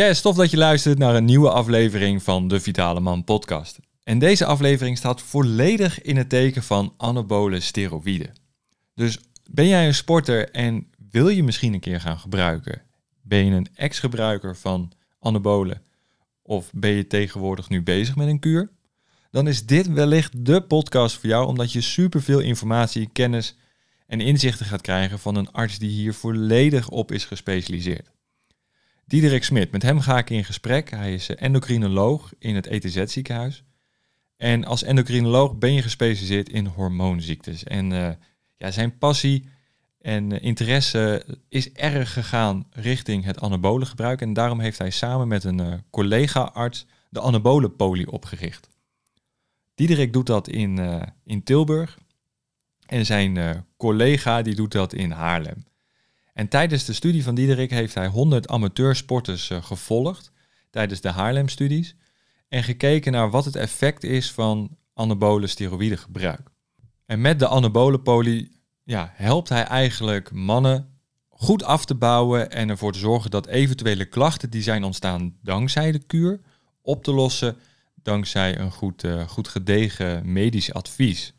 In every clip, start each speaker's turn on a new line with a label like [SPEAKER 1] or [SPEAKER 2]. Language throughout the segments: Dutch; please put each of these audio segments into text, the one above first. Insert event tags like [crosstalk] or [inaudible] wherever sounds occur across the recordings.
[SPEAKER 1] Yes, tof dat je luistert naar een nieuwe aflevering van de Vitale Man podcast. En deze aflevering staat volledig in het teken van anabole steroïden. Dus ben jij een sporter en wil je misschien een keer gaan gebruiken? Ben je een ex-gebruiker van anabolen of ben je tegenwoordig nu bezig met een kuur? Dan is dit wellicht de podcast voor jou omdat je superveel informatie, kennis en inzichten gaat krijgen van een arts die hier volledig op is gespecialiseerd. Diederik Smit, met hem ga ik in gesprek. Hij is endocrinoloog in het ETZ ziekenhuis. En als endocrinoloog ben je gespecialiseerd in hormoonziektes. En uh, ja, zijn passie en uh, interesse is erg gegaan richting het anabole gebruik. En daarom heeft hij samen met een uh, collega-arts de anabolenpolie opgericht. Diederik doet dat in, in Tilburg. En zijn collega die doet dat in Haarlem. En tijdens de studie van Diederik heeft hij 100 amateursporters uh, gevolgd tijdens de Haarlem-studies en gekeken naar wat het effect is van anabole steroïdegebruik. En met de anabolenpolie ja, helpt hij eigenlijk mannen goed af te bouwen en ervoor te zorgen dat eventuele klachten die zijn ontstaan dankzij de kuur op te lossen dankzij een goed, uh, goed gedegen medisch advies.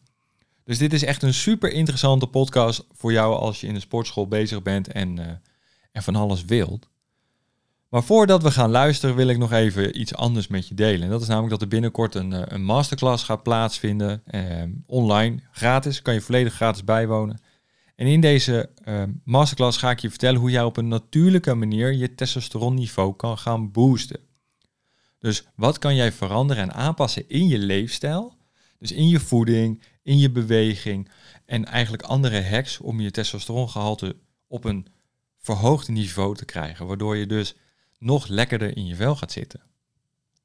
[SPEAKER 1] Dus dit is echt een super interessante podcast voor jou als je in de sportschool bezig bent en, uh, en van alles wilt. Maar voordat we gaan luisteren wil ik nog even iets anders met je delen. En dat is namelijk dat er binnenkort een, uh, een masterclass gaat plaatsvinden. Uh, online, gratis, kan je volledig gratis bijwonen. En in deze masterclass ga ik je vertellen hoe jij op een natuurlijke manier je testosteronniveau kan gaan boosten. Dus wat kan jij veranderen en aanpassen in je leefstijl? Dus in je voeding, in je beweging en eigenlijk andere hacks om je testosterongehalte op een verhoogd niveau te krijgen, waardoor je dus nog lekkerder in je vel gaat zitten.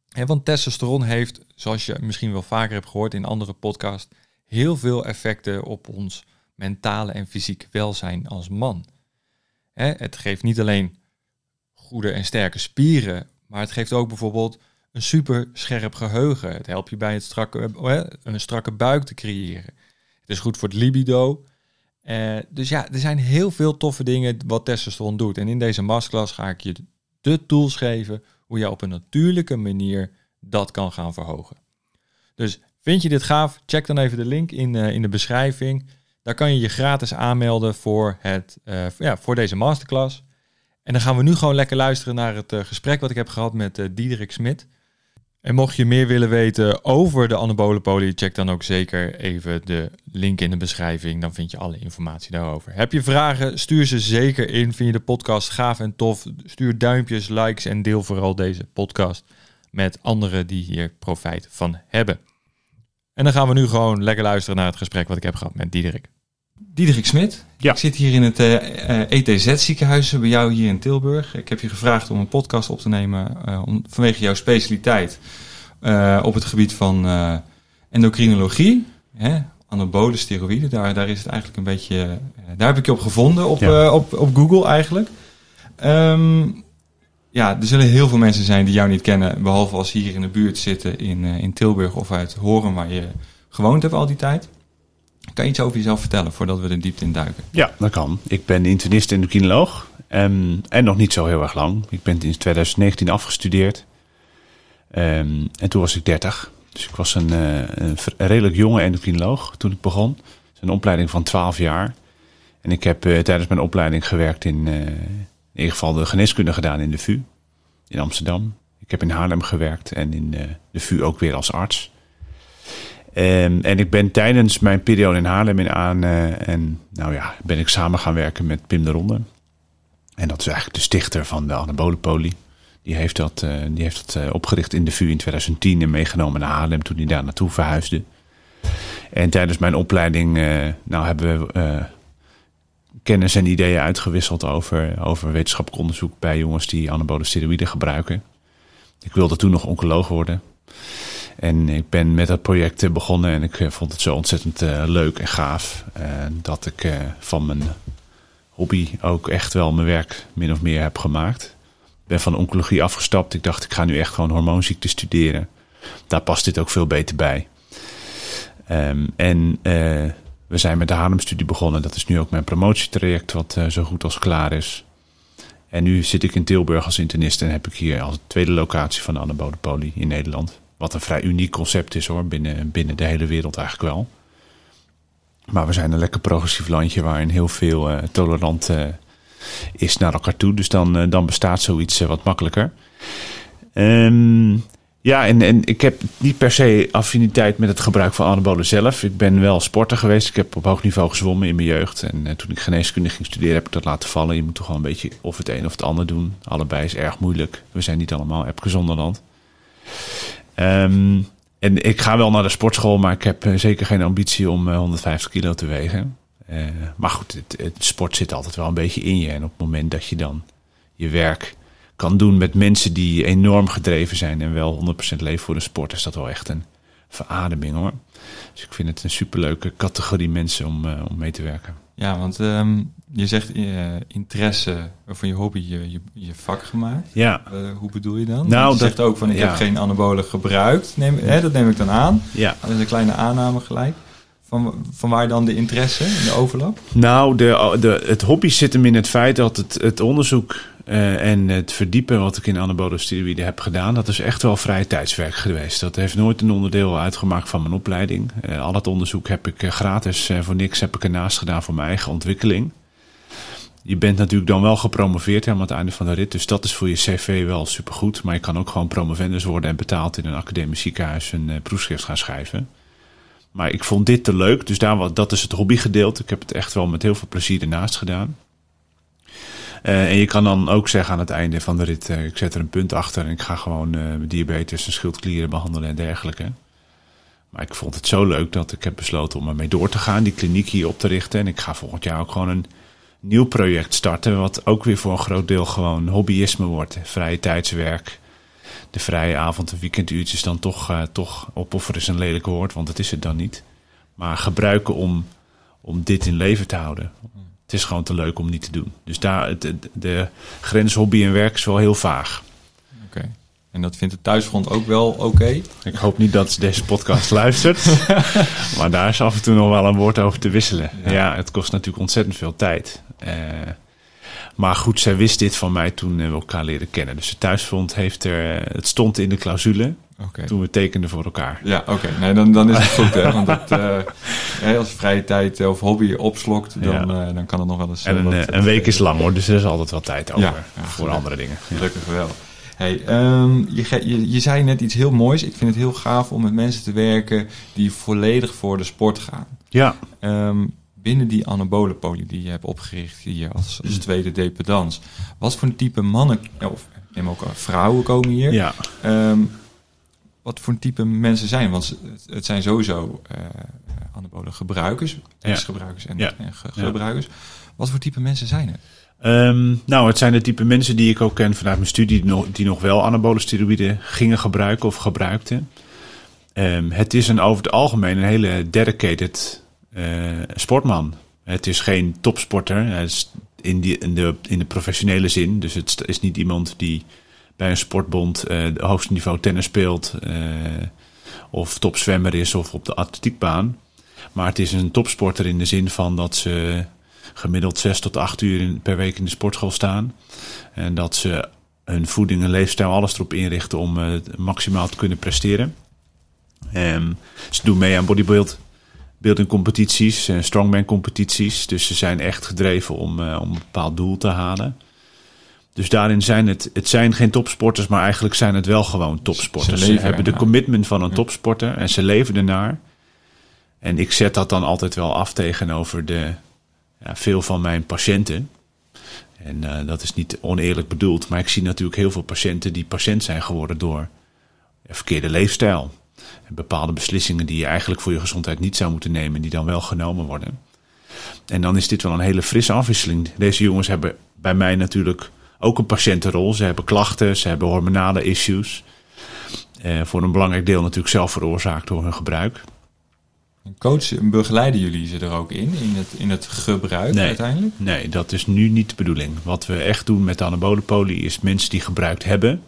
[SPEAKER 1] En want testosteron heeft, zoals je misschien wel vaker hebt gehoord in andere podcasts, heel veel effecten op ons mentale en fysieke welzijn als man. Het geeft niet alleen goede en sterke spieren, maar het geeft ook bijvoorbeeld een super scherp geheugen. Het helpt je bij het strakke, eh, een strakke buik te creëren. Het is goed voor het libido. Uh, dus ja, er zijn heel veel toffe dingen wat testosteron doet. En in deze masterclass ga ik je de tools geven hoe je op een natuurlijke manier dat kan gaan verhogen. Dus vind je dit gaaf? Check dan even de link in, uh, in de beschrijving. Daar kan je je gratis aanmelden voor, het, ja, voor deze masterclass. En dan gaan we nu gewoon lekker luisteren naar het gesprek wat ik heb gehad met Diederik Smit. En mocht je meer willen weten over de anabolenpolie, check dan ook zeker even de link in de beschrijving. Dan vind je alle informatie daarover. Heb je vragen? Stuur ze zeker in. Vind je de podcast gaaf en tof? Stuur duimpjes, likes en deel vooral deze podcast met anderen die hier profijt van hebben. En dan gaan we nu gewoon lekker luisteren naar het gesprek wat ik heb gehad met Diederik. Diederik Smit, ja. ik zit hier in het uh, uh, ETZ-ziekenhuis bij jou hier in Tilburg. Ik heb je gevraagd om een podcast op te nemen om, vanwege jouw specialiteit op het gebied van endocrinologie. Hè, anabole steroïden, daar, daar is het eigenlijk een beetje... daar heb ik je op gevonden op, ja. op, op Google eigenlijk. Um, ja, er zullen heel veel mensen zijn die jou niet kennen, behalve als hier in de buurt zitten in, in Tilburg of uit Horen waar je gewoond hebt al die tijd. Kan je iets over jezelf vertellen voordat we de diepte in duiken?
[SPEAKER 2] Ja, dat kan. Ik ben internist en endocrinoloog. En, en nog niet zo heel erg lang. Ik ben in 2019 afgestudeerd. Um, en toen was ik 30. Dus ik was een, uh, een redelijk jonge endocrinoloog toen ik begon. Het is een opleiding van 12 jaar. En ik heb uh, tijdens mijn opleiding gewerkt in, uh, in ieder geval de geneeskunde gedaan in de VU in Amsterdam. Ik heb in Haarlem gewerkt en in de VU ook weer als arts. Um, en ik ben tijdens mijn periode in Haarlem in aan uh, en nou ja, ben ik samen gaan werken met Pim de Ronde. En dat is eigenlijk de stichter van de anabolenpolie. Die heeft dat, uh, die heeft dat uh, opgericht in de VU in 2010 en meegenomen naar Haarlem toen hij daar naartoe verhuisde. En tijdens mijn opleiding nou, hebben we kennis en ideeën uitgewisseld over, over wetenschappelijk onderzoek bij jongens die anabole steroïden gebruiken. Ik wilde toen nog oncoloog worden. En ik ben met dat project begonnen en ik vond het zo ontzettend uh, leuk en gaaf. Dat ik van mijn hobby ook echt wel mijn werk min of meer heb gemaakt. Ik ben van oncologie afgestapt. Ik dacht, ik ga nu echt gewoon hormoonziekte studeren. Daar past dit ook veel beter bij. Um, en we zijn met de Haarlem-studie begonnen. Dat is nu ook mijn promotietraject, wat zo goed als klaar is. En nu zit ik in Tilburg als internist en heb ik hier als tweede locatie van de anabole poli in Nederland. Wat een vrij uniek concept is hoor, binnen, binnen de hele wereld eigenlijk wel. Maar we zijn een lekker progressief landje waarin heel veel uh, tolerant uh, is naar elkaar toe. Dus dan, uh, dan bestaat zoiets wat makkelijker. Um, ja, en, en ik heb niet per se affiniteit met het gebruik van anabolen zelf. Ik ben wel sporter geweest. Ik heb op hoog niveau gezwommen in mijn jeugd. En toen ik geneeskunde ging studeren heb ik dat laten vallen. Je moet toch wel een beetje of het een of het ander doen. Allebei is erg moeilijk. We zijn niet allemaal Epke Um, en ik ga wel naar de sportschool, maar ik heb eh, zeker geen ambitie om 150 eh, kilo te wegen. Uh, maar goed, het, het, sport zit altijd wel een beetje in je. En op het moment dat je dan je werk kan doen met mensen die enorm gedreven zijn en wel 100% leven voor de sport, is dat wel echt een verademing hoor. Dus ik vind het een superleuke categorie mensen om, om mee te werken.
[SPEAKER 1] Ja, want um, je zegt uh, interesse van je hobby je, je, je vak gemaakt.
[SPEAKER 2] Ja.
[SPEAKER 1] Uh, hoe bedoel je dan?
[SPEAKER 2] Nou,
[SPEAKER 1] je zegt ook van ik
[SPEAKER 2] ja.
[SPEAKER 1] heb geen anabolen gebruikt. Neem, hè, dat neem ik dan aan.
[SPEAKER 2] Ja.
[SPEAKER 1] Dat is een kleine aanname gelijk. Van, van waar dan de interesse en de overlap?
[SPEAKER 2] Nou, de, de, het hobby zit hem in het feit dat het, het onderzoek uh, en het verdiepen wat ik in anabole steroïden heb gedaan, dat is echt wel vrije tijdswerk geweest. Dat heeft nooit een onderdeel uitgemaakt van mijn opleiding. Uh, al het onderzoek heb ik uh, gratis voor niks heb ik ernaast gedaan voor mijn eigen ontwikkeling. Je bent natuurlijk dan wel gepromoveerd aan het einde van de rit, dus dat is voor je cv wel supergoed. Maar je kan ook gewoon promovendus worden en betaald in een academisch ziekenhuis een proefschrift gaan schrijven. Maar ik vond dit te leuk, dus daar, dat is het hobbygedeelte. Ik heb het echt wel met heel veel plezier ernaast gedaan. Uh, en je kan dan ook zeggen aan het einde van de rit, uh, ik zet er een punt achter en ik ga gewoon uh, diabetes en schildklieren behandelen en dergelijke. Maar ik vond het zo leuk dat ik heb besloten om ermee door te gaan, die kliniek hier op te richten. En ik ga volgend jaar ook gewoon een nieuw project starten, wat ook weer voor een groot deel gewoon hobbyisme wordt. Vrije tijdswerk, de vrije avond- en weekenduurtjes dan toch, toch opofferen is een lelijk woord, want dat is het dan niet. Maar gebruiken om, om dit in leven te houden. Het is gewoon te leuk om niet te doen. Dus daar, de, de grens hobby en werk is wel heel vaag.
[SPEAKER 1] Oké. Okay. En dat vindt het thuisfront ook wel oké? Okay?
[SPEAKER 2] Ik hoop niet dat ze deze podcast [laughs] luistert. [laughs] maar daar is af en toe nog wel een woord over te wisselen. Ja, ja het kost natuurlijk ontzettend veel tijd. Uh, maar goed, zij wist dit van mij toen we elkaar leren kennen. Dus het thuisfront heeft er... Het stond in de clausule.
[SPEAKER 1] Okay.
[SPEAKER 2] Toen we tekenden voor elkaar.
[SPEAKER 1] Ja, oké. Okay. Nee, dan, dan is het goed. Hè? Want dat, uh, [laughs] als vrije tijd of hobby opslokt, dan, ja. uh, dan kan het nog wel eens...
[SPEAKER 2] En een,
[SPEAKER 1] wat,
[SPEAKER 2] een week is lang hoor, dus er is altijd wel tijd over
[SPEAKER 1] ja, ja,
[SPEAKER 2] voor andere dingen.
[SPEAKER 1] Gelukkig wel. Hey, um, je, je, je zei net iets heel moois. Ik vind het heel gaaf om met mensen te werken die volledig voor de sport gaan.
[SPEAKER 2] Ja.
[SPEAKER 1] Um, binnen die anabole poli die je hebt opgericht hier als, als tweede dependans. Wat voor een type mannen, of neem ook vrouwen komen hier.
[SPEAKER 2] Ja.
[SPEAKER 1] Um, wat voor type mensen zijn. Want het zijn sowieso uh, anabole gebruikers, ex-gebruikers en,
[SPEAKER 2] ja.
[SPEAKER 1] en ge gebruikers. Wat voor type mensen zijn het?
[SPEAKER 2] Um, nou, het zijn de type mensen die ik ook ken vanuit mijn studie, die nog, die nog wel anabole steroïden gingen gebruiken of gebruikten. Um, het is een over het algemeen een hele dedicated uh, sportman. Het is geen topsporter is in, die, in, de, in de professionele zin. Dus het is niet iemand die bij een sportbond uh, de hoogste niveau tennis speelt. Uh, of topzwemmer is of op de atletiekbaan. Maar het is een topsporter in de zin van dat ze gemiddeld zes tot acht uur in, per week in de sportschool staan. En dat ze hun voeding en leefstijl alles erop inrichten om uh, maximaal te kunnen presteren. Ze doen mee aan bodybuild building competities, uh, strongman competities. Dus ze zijn echt gedreven om, om een bepaald doel te halen. Dus daarin zijn het, het zijn geen topsporters, maar eigenlijk zijn het wel gewoon topsporters. Ze, ze hebben de commitment van een topsporter en ze leven ernaar. En ik zet dat dan altijd wel af tegenover de, ja, veel van mijn patiënten. En uh, dat is niet oneerlijk bedoeld, maar ik zie natuurlijk heel veel patiënten die patiënt zijn geworden door ja, verkeerde leefstijl. En bepaalde beslissingen die je eigenlijk voor je gezondheid niet zou moeten nemen, die dan wel genomen worden. En dan is dit wel een hele frisse afwisseling. Deze jongens hebben bij mij natuurlijk ook een patiëntenrol. Ze hebben klachten, ze hebben hormonale issues. Uh, voor een belangrijk deel natuurlijk zelf veroorzaakt door hun gebruik.
[SPEAKER 1] Coachen, begeleiden jullie ze er ook in, in het, in het gebruik
[SPEAKER 2] nee,
[SPEAKER 1] uiteindelijk?
[SPEAKER 2] Nee, dat is nu niet de bedoeling. Wat we echt doen met de anabolenpolie is mensen die gebruikt hebben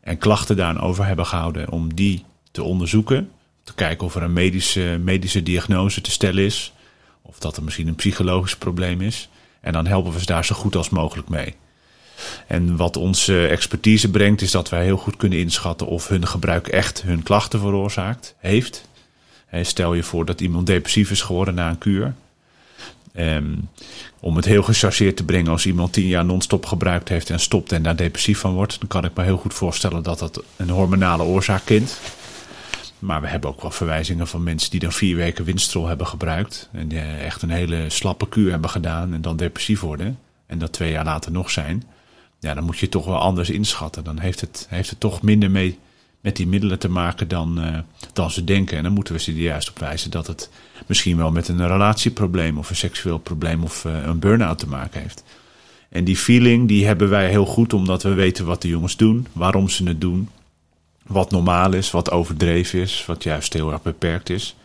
[SPEAKER 2] en klachten daarover hebben gehouden, om die te onderzoeken. Te kijken of er een medische, medische diagnose te stellen is. Of dat er misschien een psychologisch probleem is. En dan helpen we ze daar zo goed als mogelijk mee. En wat onze expertise brengt, is dat wij heel goed kunnen inschatten of hun gebruik echt hun klachten veroorzaakt heeft. Stel je voor dat iemand depressief is geworden na een kuur. Um, om het heel gechargeerd te brengen, als iemand tien jaar non-stop gebruikt heeft en stopt en daar depressief van wordt, dan kan ik me heel goed voorstellen dat dat een hormonale oorzaak kent. Maar we hebben ook wel verwijzingen van mensen die dan vier weken winstrol hebben gebruikt. En die echt een hele slappe kuur hebben gedaan en dan depressief worden. En dat twee jaar later nog zijn. Ja, dan moet je toch wel anders inschatten. Dan heeft het, heeft het toch minder mee met die middelen te maken dan, uh, dan ze denken. En dan moeten we ze er juist op wijzen dat het misschien wel met een relatieprobleem of een seksueel probleem of uh, een burn-out te maken heeft. En die feeling die hebben wij heel goed omdat we weten wat de jongens doen, waarom ze het doen, wat normaal is, wat overdreven is, wat juist heel erg beperkt is.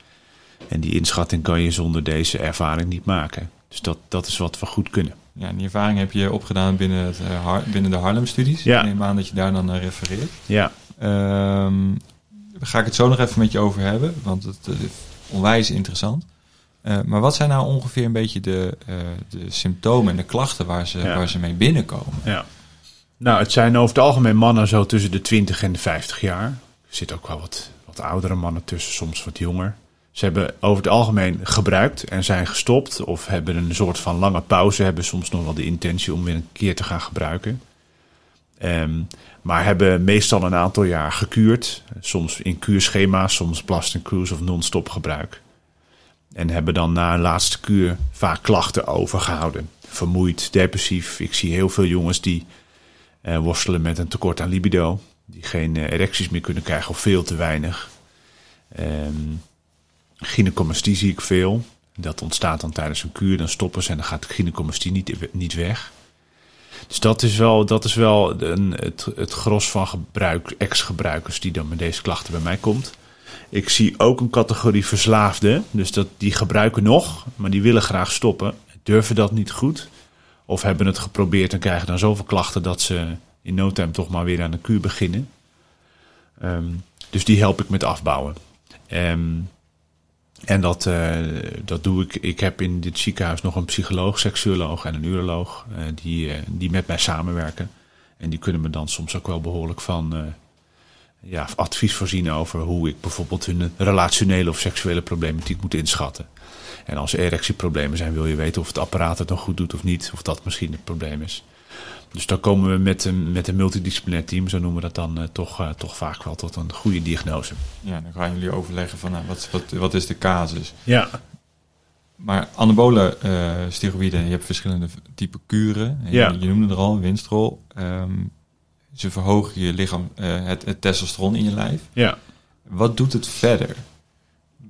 [SPEAKER 2] En die inschatting kan je zonder deze ervaring niet maken. Dus dat, dat is wat we goed kunnen.
[SPEAKER 1] Ja, die ervaring heb je opgedaan binnen, het, uh, binnen de Harlem-studies. Ja. Ik neem aan dat je daar dan naar refereert.
[SPEAKER 2] Ja.
[SPEAKER 1] Um, daar ga ik het zo nog even met je over hebben, want het is onwijs interessant. Uh, maar wat zijn nou ongeveer een beetje de, uh, de symptomen en de klachten waar ze, waar ze mee binnenkomen?
[SPEAKER 2] Ja. Nou, het zijn over het algemeen mannen zo tussen de 20 en de 50 jaar. Er zitten ook wel wat, wat oudere mannen tussen, soms wat jonger. Ze hebben over het algemeen gebruikt en zijn gestopt of hebben een soort van lange pauze, hebben soms nog wel de intentie om weer een keer te gaan gebruiken. Um, maar hebben meestal een aantal jaar gekuurd. Soms in kuurschema's, soms blast and cruise of non-stop gebruik. En hebben dan na een laatste kuur vaak klachten overgehouden. Vermoeid, depressief. Ik zie heel veel jongens die uh, worstelen met een tekort aan libido. Die geen uh, erecties meer kunnen krijgen of veel te weinig. Um, gynecomastie zie ik veel. Dat ontstaat dan tijdens een kuur. Dan stoppen ze en dan gaat de gynecomastie niet, niet weg. Dus dat is wel, dat is wel een, het, het gros van gebruik, ex-gebruikers die dan met deze klachten bij mij komt. Ik zie ook een categorie verslaafden. Dus dat, die gebruiken nog, maar die willen graag stoppen. Durven dat niet goed. Of hebben het geprobeerd en krijgen dan zoveel klachten dat ze in no time toch maar weer aan de kuur beginnen. Um, dus die help ik met afbouwen. Um, en dat, uh, dat doe ik. Ik heb in dit ziekenhuis nog een psycholoog, seksuoloog en een uroloog uh, die, uh, die met mij samenwerken. En die kunnen me dan soms ook wel behoorlijk van ja, advies voorzien over hoe ik bijvoorbeeld hun relationele of seksuele problematiek moet inschatten. En als er erectieproblemen zijn, wil je weten of het apparaat het nog goed doet of niet. Of dat misschien het probleem is. Dus dan komen we met een, met een multidisciplinair team, zo noemen we dat dan, uh, toch, uh, toch vaak wel tot een goede diagnose.
[SPEAKER 1] Ja, dan gaan jullie overleggen van nou, wat, wat, wat is de casus.
[SPEAKER 2] Ja.
[SPEAKER 1] Maar anabole uh, steroïden, je hebt verschillende type kuren. Ja. Je, je, noemde er al, winstrol. Um, ze verhogen je lichaam, het, het, testosteron in je lijf.
[SPEAKER 2] Ja.
[SPEAKER 1] Wat doet het verder?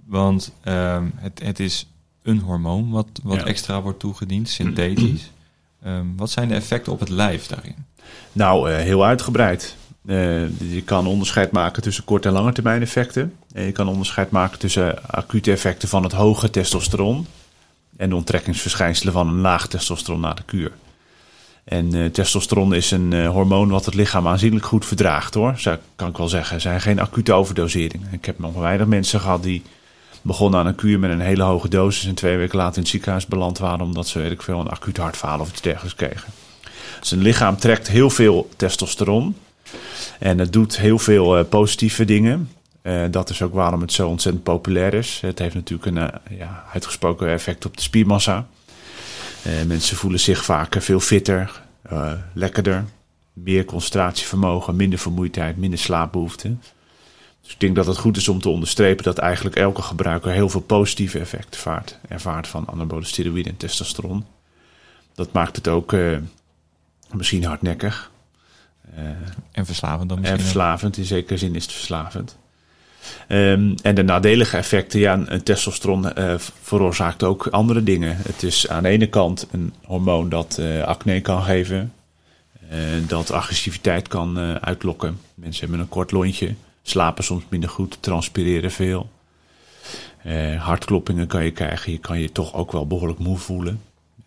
[SPEAKER 1] Want um, het, het is een hormoon wat, wat ja. extra wordt toegediend, [clears throat] synthetisch. Um, wat zijn de effecten op het lijf daarin?
[SPEAKER 2] Nou, uh, heel uitgebreid. Uh, je kan onderscheid maken tussen korte en lange termijn effecten. En je kan onderscheid maken tussen acute effecten van het hoge testosteron en de onttrekkingsverschijnselen van een laag testosteron na de kuur. En uh, testosteron is een hormoon wat het lichaam aanzienlijk goed verdraagt hoor. Zo kan ik wel zeggen. Er zijn geen acute overdoseringen. Ik heb nog weinig mensen gehad die begonnen aan een kuur met een hele hoge dosis en twee weken later in het ziekenhuis beland waren omdat ze weet veel een acuut hartfalen of iets dergelijks kregen. Zijn lichaam trekt heel veel testosteron en het doet heel veel uh, positieve dingen. Uh, dat is ook waarom het zo ontzettend populair is. Het heeft natuurlijk een uh, ja, uitgesproken effect op de spiermassa. mensen voelen zich vaak veel fitter, lekkerder, meer concentratievermogen, minder vermoeidheid, minder slaapbehoeften. Dus ik denk dat het goed is om te onderstrepen dat eigenlijk elke gebruiker heel veel positieve effecten ervaart, ervaart van anabole steroïden en testosteron. Dat maakt het ook uh, misschien hardnekkig.
[SPEAKER 1] Uh, en verslavend dan misschien?
[SPEAKER 2] En verslavend, in zekere zin is het verslavend. Um, en de nadelige effecten, ja, een testosteron uh, veroorzaakt ook andere dingen. Het is aan de ene kant een hormoon dat acne kan geven, dat agressiviteit kan uitlokken. Mensen hebben een kort lontje slapen soms minder goed, transpireren veel. Uh, hartkloppingen kan je krijgen. Je kan je toch ook wel behoorlijk moe voelen.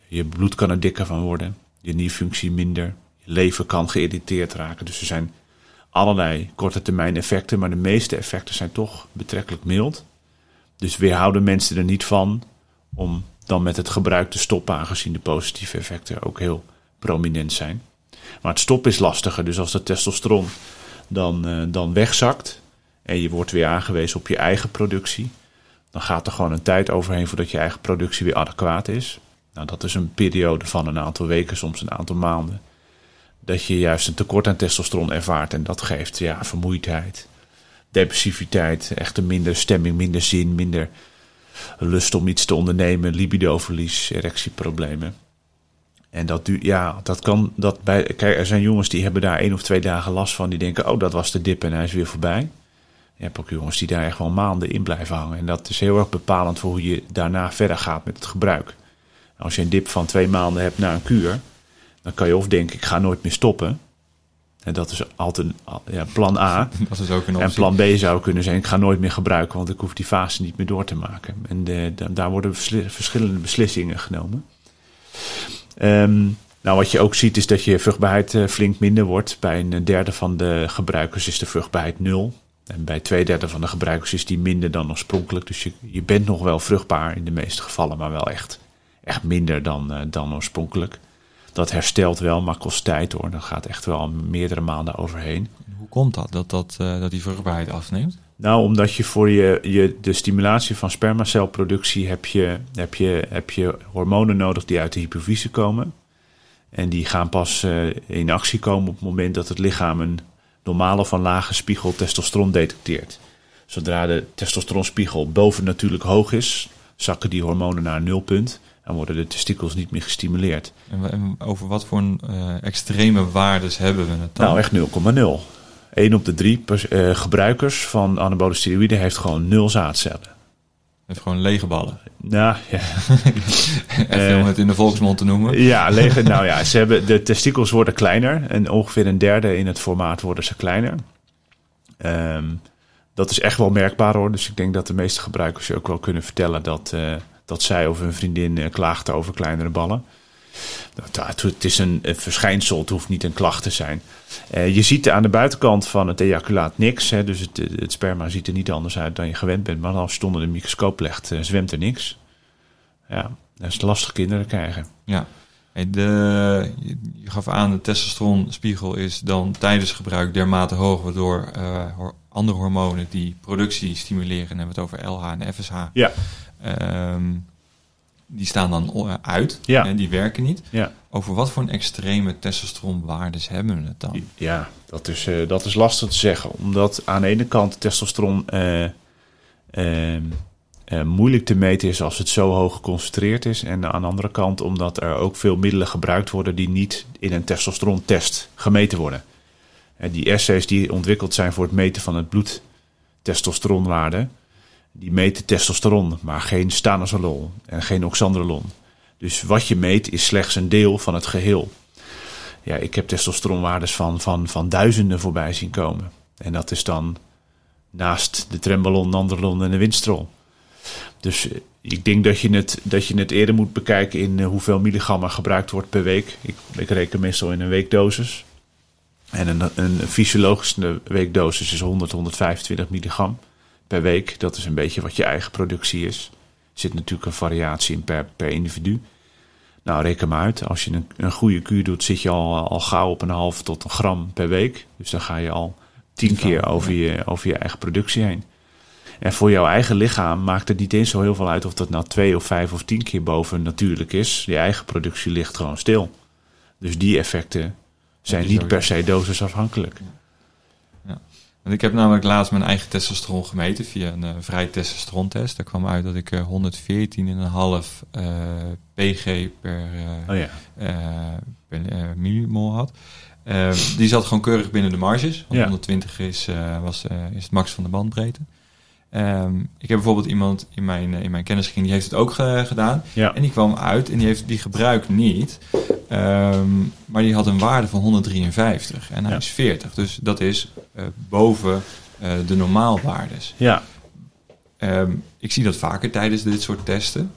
[SPEAKER 2] Je bloed kan er dikker van worden. Je nierfunctie minder. Je lever kan geïrriteerd raken. Dus er zijn allerlei korte termijn effecten. Maar de meeste effecten zijn toch betrekkelijk mild. Dus weerhouden mensen er niet van om dan met het gebruik te stoppen. Aangezien de positieve effecten ook heel prominent zijn. Maar het stoppen is lastiger. Dus als de testosteron dan, eh, dan wegzakt en je wordt weer aangewezen op je eigen productie, dan gaat er gewoon een tijd overheen voordat je eigen productie weer adequaat is. Nou, dat is een periode van een aantal weken, soms een aantal maanden. Dat je juist een tekort aan testosteron ervaart en dat geeft ja, vermoeidheid, depressiviteit, echt minder stemming, minder zin, minder lust om iets te ondernemen, libidoverlies, erectieproblemen. En dat, du- ja, dat kan. Dat bij, kijk, er zijn jongens die hebben daar één of twee dagen last van. Die denken, oh, dat was de dip en hij is weer voorbij. Je hebt ook jongens die daar echt wel maanden in blijven hangen. En dat is heel erg bepalend voor hoe je daarna verder gaat met het gebruik. Als je een dip van twee maanden hebt na een kuur, dan kan je of denken, ik ga nooit meer stoppen. En dat is altijd ja, plan A. [laughs]
[SPEAKER 1] Dat is ook een
[SPEAKER 2] En
[SPEAKER 1] optie.
[SPEAKER 2] plan B zou kunnen zijn: ik ga nooit meer gebruiken, want ik hoef die fase niet meer door te maken. En de, da- daar worden verschillende beslissingen genomen. Ehm, nou, wat je ook ziet is dat je vruchtbaarheid eh, flink minder wordt. Bij een derde van de gebruikers is de vruchtbaarheid nul. En bij twee derde van de gebruikers is die minder dan oorspronkelijk. Dus je, je bent nog wel vruchtbaar in de meeste gevallen, maar wel echt, echt minder dan, eh, dan oorspronkelijk. Dat herstelt wel, maar kost tijd hoor. Dat gaat echt wel meerdere maanden overheen.
[SPEAKER 1] Hoe komt dat, dat, dat, eh, dat die vruchtbaarheid afneemt?
[SPEAKER 2] Nou, omdat je voor je, je de stimulatie van spermacelproductie heb je, heb, je, heb je hormonen nodig die uit de hypofyse komen. En die gaan pas eh, in actie komen op het moment dat het lichaam een normale een lage spiegel testosteron detecteert. Zodra de testosteronspiegel boven natuurlijk hoog is, zakken die hormonen naar een nulpunt en worden de testikels niet meer gestimuleerd.
[SPEAKER 1] En, over wat voor een, eh, extreme waardes hebben we het dan?
[SPEAKER 2] Nou, echt 0,0. 1 op de drie eh, gebruikers van anabole steroïden heeft gewoon nul zaadcellen.
[SPEAKER 1] heeft gewoon lege ballen.
[SPEAKER 2] Nou, ja, [laughs]
[SPEAKER 1] Even om het in de volksmond te noemen.
[SPEAKER 2] Ja, lege, nou ja, ze hebben, de testikels worden kleiner. En ongeveer een derde in het formaat worden ze kleiner. Ehm, dat is echt wel merkbaar hoor. Dus ik denk dat de meeste gebruikers je ook wel kunnen vertellen dat, eh, dat zij of hun vriendin eh, klaagt over kleinere ballen. Dat, dat- het is een, een verschijnsel, het hoeft niet een klacht te zijn. Eh, je ziet aan de buitenkant van het ejaculaat niks. Hè, dus het, het sperma ziet er niet anders uit dan je gewend bent. Maar als je het onder de microscoop legt, eh, zwemt er niks. Ja, dat is lastig kinderen krijgen.
[SPEAKER 1] Ja. Hey, de, je, gaf aan, de testosteronspiegel is dan tijdens gebruik dermate hoog, waardoor eh, andere hormonen die productie stimuleren, dan hebben we het over LH en FSH,
[SPEAKER 2] Ja.
[SPEAKER 1] ehm, die staan dan uit
[SPEAKER 2] Ja.
[SPEAKER 1] en die werken niet.
[SPEAKER 2] Ja.
[SPEAKER 1] Over wat voor een extreme testosteronwaardes hebben we het dan?
[SPEAKER 2] Ja, dat is, eh, dat is lastig te zeggen. Omdat aan de ene kant testosteron eh, ehm, eh, moeilijk te meten is als het zo hoog geconcentreerd is. En aan de andere kant omdat er ook veel middelen gebruikt worden die niet in een testosterontest gemeten worden. En die assays die ontwikkeld zijn voor het meten van het bloedtestosteronwaarde, die meten testosteron, maar geen stanozolol en geen oxandrolon. Dus wat je meet is slechts een deel van het geheel ja, ik heb testosteronwaardes van, van, van duizenden voorbij zien komen. En dat is dan naast de trembolon, nandrolon en de winstrol. Dus eh, ik denk dat je het, dat je het eerder moet bekijken in eh, hoeveel milligram er gebruikt wordt per week. Ik, ik reken meestal in een weekdosis. En een, een fysiologische weekdosis is 100, 125 milligram per week. Dat is een beetje wat je eigen productie is. Er zit natuurlijk een variatie in per, per individu. Nou, reken maar uit. Als je een, een goede kuur doet, zit je al, al gauw op een half tot een gram per week. Dus dan ga je al tien keer over je, over je eigen productie heen. En voor jouw eigen lichaam maakt het niet eens zo heel veel uit of dat nou twee of vijf of tien keer boven natuurlijk is. Je eigen productie ligt gewoon stil. Dus die effecten zijn niet per se dosisafhankelijk.
[SPEAKER 1] Want ik heb namelijk laatst mijn eigen testosteron gemeten via een eh, vrij testosterontest. Daar kwam uit dat ik eh 114,5 eh pg per, eh,
[SPEAKER 2] Oh ja.
[SPEAKER 1] eh, per eh, millimol had. Eh, die zat gewoon keurig binnen de marges. Want
[SPEAKER 2] Ja.
[SPEAKER 1] 120 is, eh, was, eh, is het max van de bandbreedte. Ehm, ik heb bijvoorbeeld iemand in mijn, eh, in mijn kennisging die heeft het ook ge- gedaan.
[SPEAKER 2] Ja.
[SPEAKER 1] En die kwam uit en die, heeft, die gebruikt niet. Ehm, maar die had een waarde van 153 en hij
[SPEAKER 2] Ja.
[SPEAKER 1] is 40. Dus dat is eh, boven eh, de normaalwaardes.
[SPEAKER 2] Ja.
[SPEAKER 1] Ehm, ik zie dat vaker tijdens dit soort testen.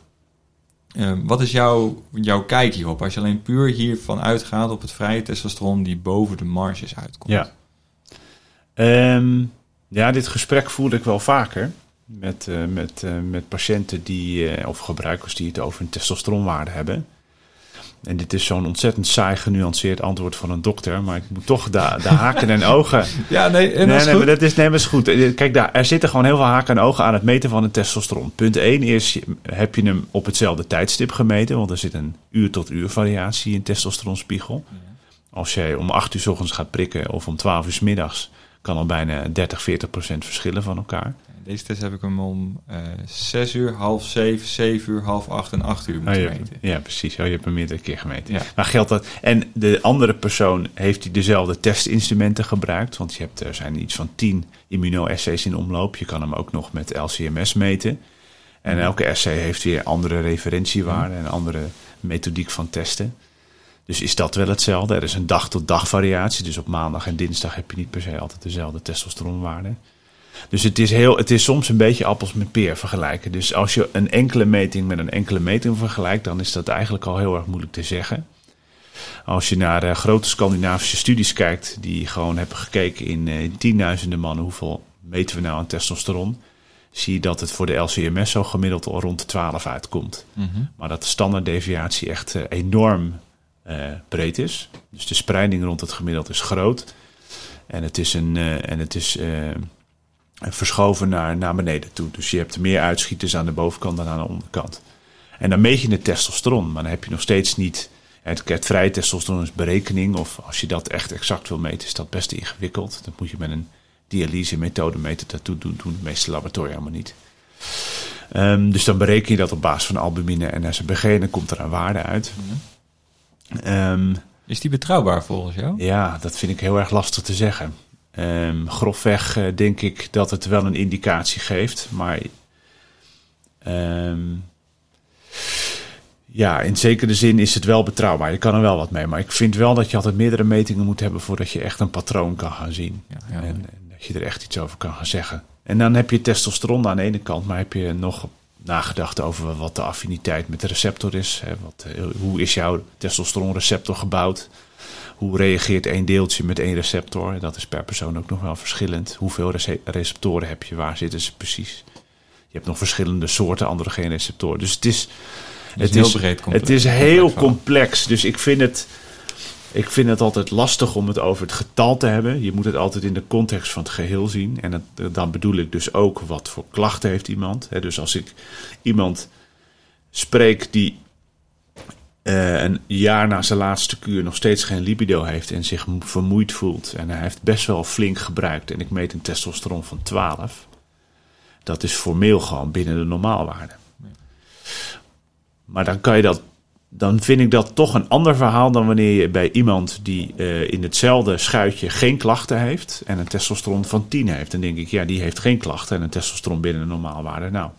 [SPEAKER 1] Wat is jouw, jouw kijk hierop? Als je alleen puur hiervan uitgaat op het vrije testosteron die boven de marges uitkomt.
[SPEAKER 2] Ja. Ja, dit gesprek voerde ik wel vaker met, eh, met, eh, met patiënten die, eh, of gebruikers die het over een testosteronwaarde hebben. en dit is zo'n ontzettend saai genuanceerd antwoord van een dokter, maar ik moet toch de, de haken en ogen. [laughs]
[SPEAKER 1] Ja, nee, en
[SPEAKER 2] nee,
[SPEAKER 1] dat is
[SPEAKER 2] nee, maar dat is, nee, maar is goed. Kijk, daar, er zitten gewoon heel veel haken en ogen aan het meten van een testosteron. Punt 1 is, heb je hem op hetzelfde tijdstip gemeten? Want er zit een uur tot uur variatie in testosteronspiegel. Als jij om 8 uur 's ochtends gaat prikken of om 12 uur 's middags, kan al bijna 30, 40 procent verschillen van elkaar.
[SPEAKER 1] Deze test heb ik hem om eh 6 uur, half 7, 7 uur, half 8 en 8 uur moeten
[SPEAKER 2] hebt-
[SPEAKER 1] meten.
[SPEAKER 2] ja, precies. Oh, je hebt hem meerdere keer gemeten.
[SPEAKER 1] Ja.
[SPEAKER 2] Maar geldt dat? En de andere persoon heeft die dezelfde testinstrumenten gebruikt. Want je hebt, er zijn iets van 10 immunoassays in omloop. Je kan hem ook nog met LCMS meten. En elke assay heeft weer andere referentiewaarden en andere methodiek van testen. Dus is dat wel hetzelfde? Er is een dag-tot-dag variatie. Dus op maandag en dinsdag heb je niet per se altijd dezelfde testosteronwaarde. Dus het is, heel, het is soms een beetje appels met peer vergelijken. Dus als je een enkele meting met een enkele meting vergelijkt, dan is dat eigenlijk al heel erg moeilijk te zeggen. Als je naar eh, grote Scandinavische studies kijkt, die gewoon hebben gekeken in eh, tienduizenden mannen, hoeveel meten we nou aan testosteron, zie je dat het voor de LCMS zo gemiddeld al rond de 12 uitkomt.
[SPEAKER 1] Mhm.
[SPEAKER 2] Maar dat de standaarddeviatie echt eh, enorm breed is. Dus de spreiding rond het gemiddeld is groot. En het is, een, eh, en het is eh, verschoven naar, naar beneden toe. Dus je hebt meer uitschieters aan de bovenkant dan aan de onderkant. En dan meet je het testosteron, maar dan heb je nog steeds niet... Het, het vrije testosteron is berekening, of als je dat echt exact wil meten, is dat best ingewikkeld. Dat moet je met een dialyse-methode meten. Dat doen, doen de meeste laboratoria helemaal niet. Ehm, dus dan bereken je dat op basis van albumine en SBG en dan komt er een waarde uit. Ehm,
[SPEAKER 1] Is die betrouwbaar volgens jou?
[SPEAKER 2] ja, dat vind ik heel erg lastig te zeggen. Ehm, grofweg eh, denk ik dat het wel een indicatie geeft, maar ehm, ja, in zekere zin is het wel betrouwbaar. Je kan er wel wat mee, maar ik vind wel dat je altijd meerdere metingen moet hebben voordat je echt een patroon kan gaan zien.
[SPEAKER 1] Ja, ja.
[SPEAKER 2] En, en dat je er echt iets over kan gaan zeggen. En dan heb je testosteron aan de ene kant, maar heb je nog nagedacht over wat de affiniteit met de receptor is. Hè? Wat, eh, hoe is jouw testosteronreceptor gebouwd? Hoe reageert één deeltje met één receptor? Dat is per persoon ook nog wel verschillend. Hoeveel rece- receptoren heb je? Waar zitten ze precies? Je hebt nog verschillende soorten androgeenreceptoren. Dus het is,
[SPEAKER 1] Het is heel breed complex.
[SPEAKER 2] het is heel
[SPEAKER 1] complex.
[SPEAKER 2] Dus ik vind het. Ik vind het altijd lastig om het over het getal te hebben. Je moet het altijd in de context van het geheel zien. En het- dan bedoel ik dus ook wat voor klachten heeft iemand. Dus als ik iemand spreek die eh, een jaar na zijn laatste kuur nog steeds geen libido heeft en zich mo- vermoeid voelt. En hij heeft best wel flink gebruikt. En ik meet een testosteron van 12. Dat is formeel gewoon binnen de normaalwaarde. Maar dan kan je dat. Dan vind ik dat toch een ander verhaal dan wanneer je bij iemand die eh, in hetzelfde schuitje geen klachten heeft en een testosteron van 10 heeft. Dan denk ik, ja, die heeft geen klachten en een testosteron binnen de normaalwaarde. Nou,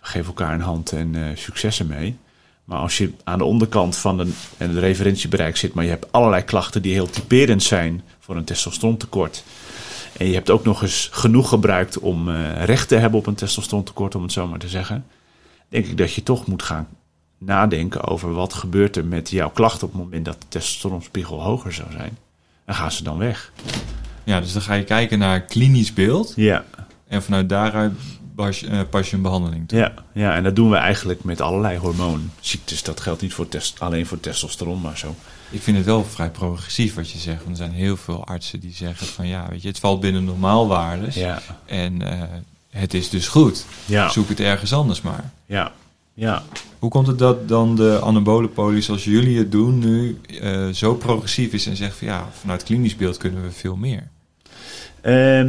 [SPEAKER 2] we geven elkaar een hand en eh, succes ermee. Maar als je aan de onderkant van een, referentiebereik zit, maar je hebt allerlei klachten die heel typerend zijn voor een testosterontekort. En je hebt ook nog eens genoeg gebruikt om eh, recht te hebben op een testosterontekort, om het zo maar te zeggen. Denk ik dat je toch moet gaan nadenken over wat gebeurt er met jouw klachten op het moment dat de testosteronspiegel hoger zou zijn. En gaan ze dan weg?
[SPEAKER 1] Ja, dus dan ga je kijken naar klinisch beeld.
[SPEAKER 2] Ja,
[SPEAKER 1] En vanuit daaruit pas, eh, pas je een behandeling toe.
[SPEAKER 2] ja, ja, en dat doen we eigenlijk met allerlei hormoonziektes. Dat geldt niet voor test, alleen voor testosteron, maar zo.
[SPEAKER 1] Ik vind het wel vrij progressief wat je zegt. Want er zijn heel veel artsen die zeggen van ja, weet je, het valt binnen normaalwaardes.
[SPEAKER 2] Ja,
[SPEAKER 1] En eh, het is dus goed.
[SPEAKER 2] ja,
[SPEAKER 1] Zoek het ergens anders maar.
[SPEAKER 2] ja, ja.
[SPEAKER 1] Hoe komt het dat dan de anabole poli zoals jullie het doen nu eh, zo progressief is en zegt van ja, vanuit klinisch beeld kunnen we veel meer?
[SPEAKER 2] Ehm,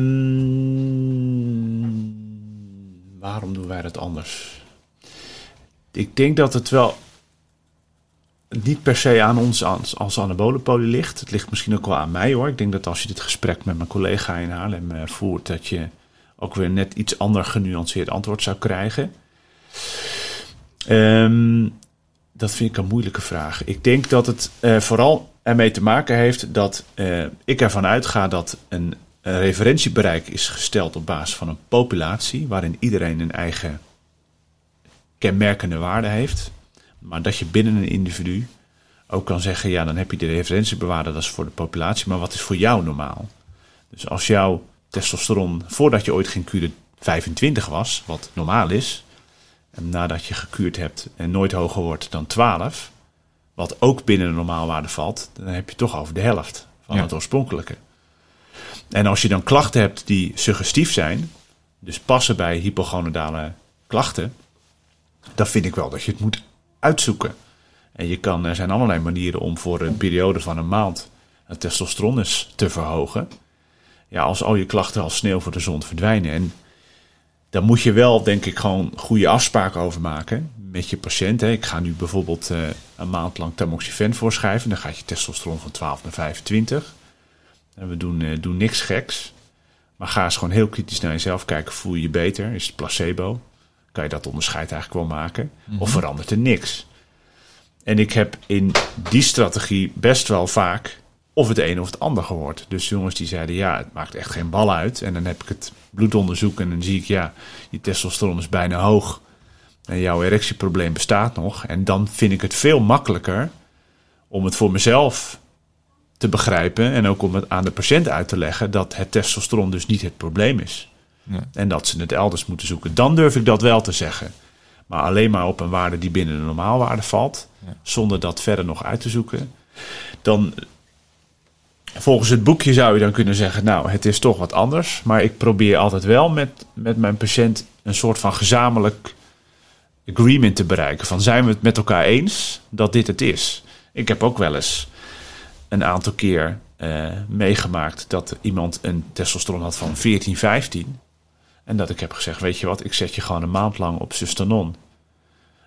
[SPEAKER 2] waarom doen wij dat anders? Ik denk dat het wel niet per se aan ons als, als anabolenpolie ligt. Het ligt misschien ook wel aan mij hoor. Ik denk dat als je dit gesprek met mijn collega in Haarlem eh, voert, dat je ook weer net iets ander genuanceerd antwoord zou krijgen. Ehm, dat vind ik een moeilijke vraag. Ik denk dat het eh, vooral ermee te maken heeft dat eh, ik ervan uitga dat een, een referentiebereik is gesteld op basis van een populatie waarin iedereen een eigen kenmerkende waarde heeft. Maar dat je binnen een individu ook kan zeggen, ja, dan heb je de referentiebewaarde, dat is voor de populatie, maar wat is voor jou normaal? Dus als jouw testosteron, voordat je ooit ging kuren, 25 was, wat normaal is, nadat je gekuurd hebt en nooit hoger wordt dan 12, wat ook binnen de normaalwaarde valt, dan heb je toch over de helft van
[SPEAKER 1] Ja.
[SPEAKER 2] het oorspronkelijke. En als je dan klachten hebt die suggestief zijn, dus passen bij hypogonadale klachten, dan vind ik wel dat je het moet uitzoeken. En je kan, er zijn allerlei manieren om voor een periode van een maand het testosteron eens te verhogen. Ja, als al je klachten als sneeuw voor de zon verdwijnen. En daar moet je wel, denk ik, gewoon goede afspraken over maken met je patiënt. Hè. Ik ga nu bijvoorbeeld eh, een maand lang tamoxifen voorschrijven. Dan gaat je testosteron van 12 naar 25. En we doen, eh, doen niks geks. Maar ga eens gewoon heel kritisch naar jezelf kijken. Voel je je beter? Is het placebo? Kan je dat onderscheid eigenlijk wel maken? Of verandert er niks? En ik heb in die strategie best wel vaak of het een of het ander gehoord. Dus jongens die zeiden, ja, het maakt echt geen bal uit. En dan heb ik het bloedonderzoek en dan zie ik, ja, je testosteron is bijna hoog. En jouw erectieprobleem bestaat nog. En dan vind ik het veel makkelijker om het voor mezelf te begrijpen. En ook om het aan de patiënt uit te leggen dat het testosteron dus niet het probleem is.
[SPEAKER 1] Ja.
[SPEAKER 2] En dat ze het elders moeten zoeken. Dan durf ik dat wel te zeggen. Maar alleen maar op een waarde die binnen de normaalwaarde valt,
[SPEAKER 1] Ja.
[SPEAKER 2] zonder dat verder nog uit te zoeken. Dan, volgens het boekje zou je dan kunnen zeggen, nou, het is toch wat anders. Maar ik probeer altijd wel met, met mijn patiënt een soort van gezamenlijk agreement te bereiken. Van zijn we het met elkaar eens dat dit het is? Ik heb ook wel eens een aantal keer eh, meegemaakt dat iemand een testosteron had van 14, 15. En dat ik heb gezegd, weet je wat, ik zet je gewoon een maand lang op sustanon.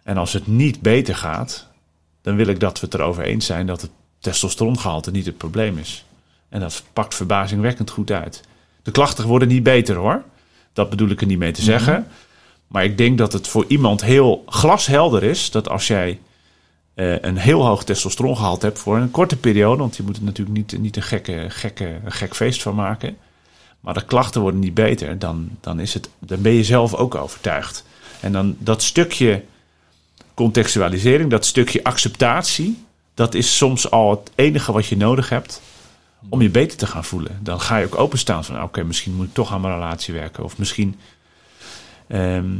[SPEAKER 2] En als het niet beter gaat, dan wil ik dat we het erover eens zijn dat het testosterongehalte niet het probleem is. En dat pakt verbazingwekkend goed uit. De klachten worden niet beter hoor. Dat bedoel ik er niet mee te zeggen. Maar ik denk dat het voor iemand heel glashelder is dat als jij eh, een heel hoog testosterongehalte hebt voor een korte periode, want je moet er natuurlijk niet, niet een, gekke, gekke, een gek feest van maken. Maar de klachten worden niet beter, dan, dan, is het, dan ben je zelf ook overtuigd. En dan dat stukje contextualisering, dat stukje acceptatie, dat is soms al het enige wat je nodig hebt om je beter te gaan voelen. Dan ga je ook openstaan van, oké, misschien moet ik toch aan mijn relatie werken. Of misschien ehm,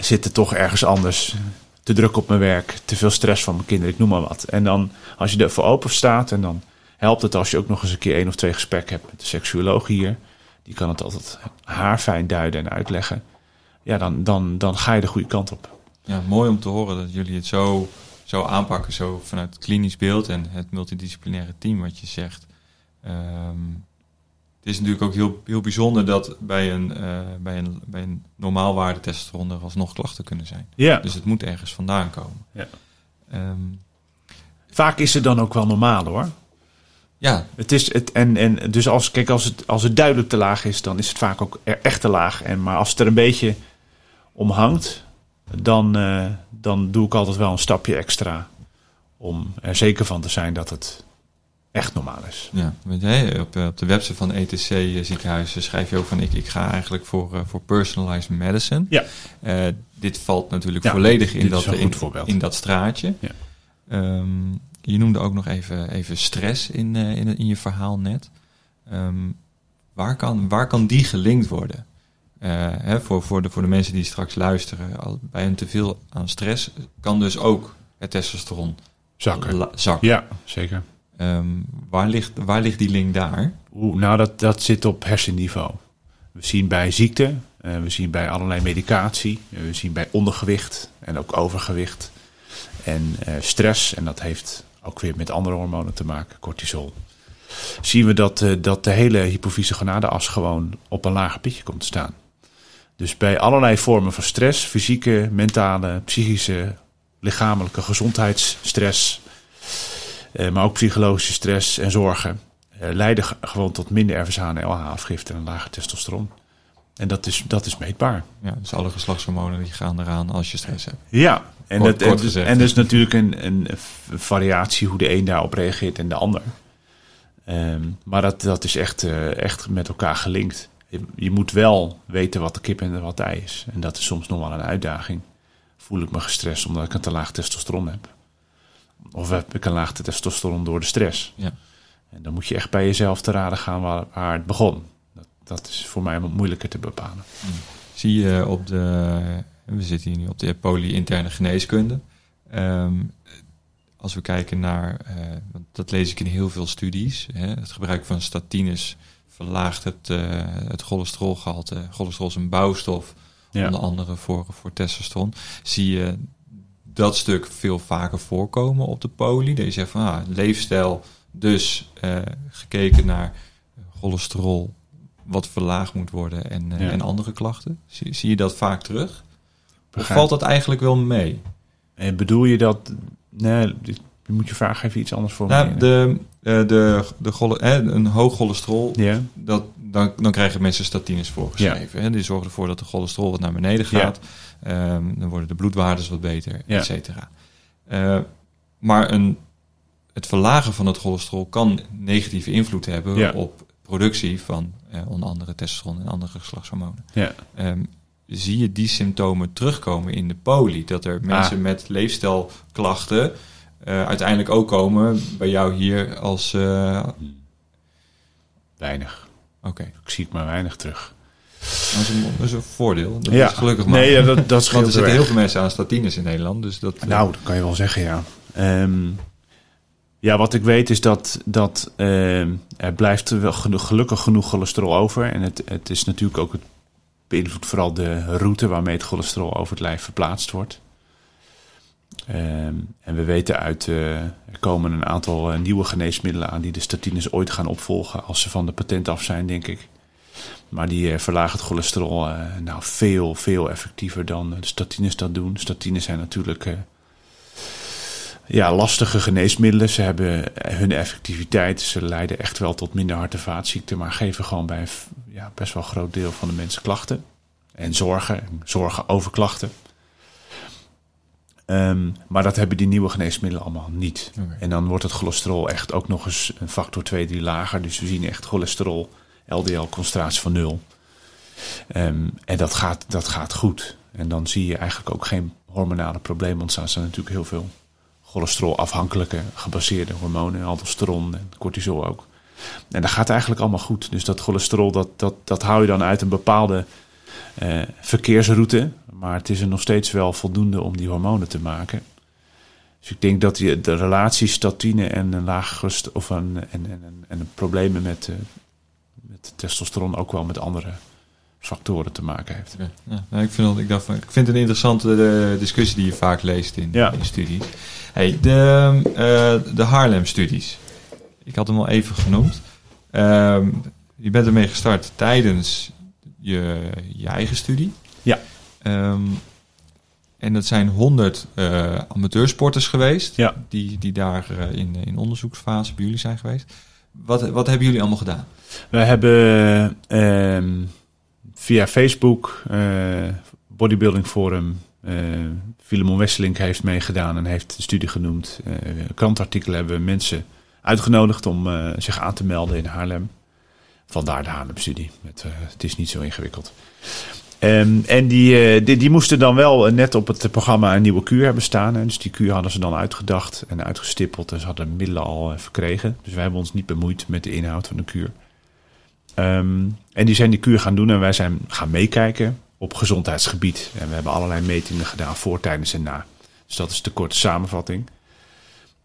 [SPEAKER 2] zit er toch ergens anders te druk op mijn werk, te veel stress van mijn kinderen, ik noem maar wat. En dan, als je ervoor open staat, en dan helpt het als je ook nog eens een keer één of twee gesprekken hebt met de seksuoloog hier. Die kan het altijd haarfijn duiden en uitleggen. Ja, dan, dan, dan ga je de goede kant op.
[SPEAKER 1] Ja, mooi om te horen dat jullie het zo, zo aanpakken, zo vanuit klinisch beeld en het multidisciplinaire team wat je zegt. Ehm, het is natuurlijk ook heel, heel bijzonder dat bij een, eh, bij een, bij een normaal waarde testosteron er alsnog klachten kunnen zijn.
[SPEAKER 2] Ja.
[SPEAKER 1] Dus het moet ergens vandaan komen.
[SPEAKER 2] Ja.
[SPEAKER 1] Ehm,
[SPEAKER 2] Vaak is het dan ook wel normaal hoor.
[SPEAKER 1] ja,
[SPEAKER 2] Het is het, en, en dus als, kijk, als, het, als het duidelijk te laag is, dan is het vaak ook er echt te laag. En, maar als het er een beetje om hangt, dan, eh, dan doe ik altijd wel een stapje extra. Om er zeker van te zijn dat het echt normaal is.
[SPEAKER 1] Ja, want, hè, op, eh, op de website van ETC eh, ziekenhuizen schrijf je ook van ik, ik ga eigenlijk voor, eh, voor personalized medicine.
[SPEAKER 2] Ja.
[SPEAKER 1] Dit valt natuurlijk
[SPEAKER 2] Ja,
[SPEAKER 1] volledig in dat, in, in dat straatje.
[SPEAKER 2] Ja.
[SPEAKER 1] Ehm, je noemde ook nog even, even stress in, in, in je verhaal net. Ehm, waar, kan, waar kan die gelinkt worden? Hè, voor, voor, de, voor de mensen die straks luisteren, al, bij een teveel aan stress kan dus ook het testosteron
[SPEAKER 2] Zakken.
[SPEAKER 1] zakken.
[SPEAKER 2] Ja, zeker.
[SPEAKER 1] Ehm, waar, ligt, waar ligt die link daar?
[SPEAKER 2] Oeh, nou, dat, dat zit op hersenniveau. We zien bij ziekte, eh, we zien bij allerlei medicatie, eh, we zien bij ondergewicht en ook overgewicht en eh, stress. En dat heeft ook weer met andere hormonen te maken, cortisol. Zien we dat, dat de hele hypofyse gonadeas gewoon op een lager pitje komt te staan. Dus bij allerlei vormen van stress, fysieke, mentale, psychische, lichamelijke gezondheidsstress, maar ook psychologische stress en zorgen, eh, leiden ge- gewoon tot minder RVSH en LH-afgifte en een lager testosteron. En dat is, dat is meetbaar.
[SPEAKER 1] Ja, dus alle geslachtshormonen die gaan eraan als je stress hebt.
[SPEAKER 2] Ja, en,
[SPEAKER 1] Kort-
[SPEAKER 2] dat, en,
[SPEAKER 1] kort
[SPEAKER 2] dus- en is natuurlijk een, een variatie hoe de een daarop reageert en de ander. Ehm, maar dat, dat is echt, eh, echt met elkaar gelinkt. Je, je moet wel weten wat de kip en wat de ei is. En dat is soms nog wel een uitdaging. Voel ik me gestrest omdat ik een te laag testosteron heb? Of heb ik een laag testosteron door de stress?
[SPEAKER 1] Ja.
[SPEAKER 2] En dan moet je echt bij jezelf te raden gaan waar, waar het begon. Dat, dat is voor mij wat moeilijker te bepalen.
[SPEAKER 1] Zie je op de, we zitten hier nu op de poly-interne geneeskunde. Ehm, als we kijken naar, uh, dat lees ik in heel veel studies, hè, het gebruik van statines verlaagt het, uh, het cholesterolgehalte. Cholesterol is een bouwstof, onder andere voor, voor testosteron. Zie je dat stuk veel vaker voorkomen op de poli. Dat je zegt van ah, leefstijl, dus uh, gekeken naar cholesterol, wat verlaagd moet worden en, uh, en andere klachten. Zie, zie, je dat vaak terug? Of valt dat eigenlijk wel mee?
[SPEAKER 2] En bedoel je dat... Nee, je moet je vraag even iets anders voor
[SPEAKER 1] nou, de, de, de eh, een hoog cholesterol,
[SPEAKER 2] ja.
[SPEAKER 1] dat, dan, dan krijgen mensen statines voorgeschreven. Ja. Hè? Die zorgen ervoor dat de cholesterol wat naar beneden gaat. Ja. Um, dan worden de bloedwaardes wat beter, ja. et cetera. Uh, maar een, het verlagen van het cholesterol kan negatieve invloed hebben op productie van uh, onder andere testosteron en andere geslachtshormonen.
[SPEAKER 2] Ja.
[SPEAKER 1] Um, zie je die symptomen terugkomen in de poli? Dat er mensen
[SPEAKER 2] Ah.
[SPEAKER 1] met leefstijlklachten uh, uiteindelijk ook komen bij jou hier als.
[SPEAKER 2] Weinig.
[SPEAKER 1] Oké. Okay.
[SPEAKER 2] Ik zie het maar weinig terug.
[SPEAKER 1] Dat is een, dat is een voordeel. Dat
[SPEAKER 2] ja.
[SPEAKER 1] is gelukkig maar.
[SPEAKER 2] Nee, ja, dat, dat [laughs]
[SPEAKER 1] Want er zitten heel veel mensen aan statines in Nederland. Dus dat,
[SPEAKER 2] nou, dat kan je wel zeggen, ja. Um, ja, wat ik weet is dat, dat uh, er blijft wel gelukkig genoeg cholesterol over. En het, het is natuurlijk ook het beïnvloedt vooral de route waarmee het cholesterol over het lijf verplaatst wordt. Um, en we weten uit, uh, er komen een aantal uh, nieuwe geneesmiddelen aan die de statines ooit gaan opvolgen als ze van de patent af zijn, denk ik. Maar die uh, verlagen het cholesterol nou veel, veel effectiever dan de statines dat doen. Statines zijn natuurlijk ja, lastige geneesmiddelen. Ze hebben hun effectiviteit. Ze leiden echt wel tot minder hart- en vaatziekten, maar geven gewoon bij ja, best wel een groot deel van de mensen klachten. En zorgen, zorgen over klachten. Um, maar dat hebben die nieuwe geneesmiddelen allemaal niet.
[SPEAKER 1] Okay.
[SPEAKER 2] En dan wordt het cholesterol echt ook nog eens een factor 2, 3 lager. Dus we zien echt cholesterol, LDL-concentratie van nul. Um, en dat gaat, dat gaat goed. En dan zie je eigenlijk ook geen hormonale problemen ontstaan. Er zijn natuurlijk heel veel cholesterolafhankelijke gebaseerde hormonen, aldosteron en cortisol ook. En dat gaat eigenlijk allemaal goed. Dus dat cholesterol, dat, dat, dat hou je dan uit een bepaalde uh, verkeersroute. Maar het is er nog steeds wel voldoende om die hormonen te maken. Dus ik denk dat die, de relatie statine en een laag of een, en, en, en problemen met, uh, met testosteron ook wel met andere factoren te maken heeft.
[SPEAKER 1] Ja, ja. Nou, ik, vind, ik, dacht, ik vind het een interessante de, discussie die je vaak leest in,
[SPEAKER 2] ja.
[SPEAKER 1] in studies. Hey, de, uh, de Haarlem-studies. Ik had hem al even genoemd. Um, je bent ermee gestart tijdens je, je eigen studie.
[SPEAKER 2] Ja.
[SPEAKER 1] Um, en dat zijn 100 uh, amateursporters geweest.
[SPEAKER 2] Ja.
[SPEAKER 1] Die, die daar uh, in, in onderzoeksfase bij jullie zijn geweest. Wat, wat hebben jullie allemaal gedaan?
[SPEAKER 2] Wij hebben um, via Facebook, uh, Bodybuilding Forum, Filemon Wesselink heeft meegedaan en heeft de studie genoemd. krantartikelen hebben we mensen uitgenodigd om zich aan te melden in Haarlem. Vandaar de Haarlem-studie. Het, het, is niet zo ingewikkeld. Um, en die, uh, die, die, moesten dan wel net op het programma een nieuwe kuur hebben staan. Hè. Dus die kuur hadden ze dan uitgedacht en uitgestippeld. En ze hadden middelen al verkregen. Dus wij hebben ons niet bemoeid met de inhoud van de kuur. Um, en die zijn die kuur gaan doen en wij zijn gaan meekijken op gezondheidsgebied. En we hebben allerlei metingen gedaan voor, tijdens en na. Dus dat is de korte samenvatting.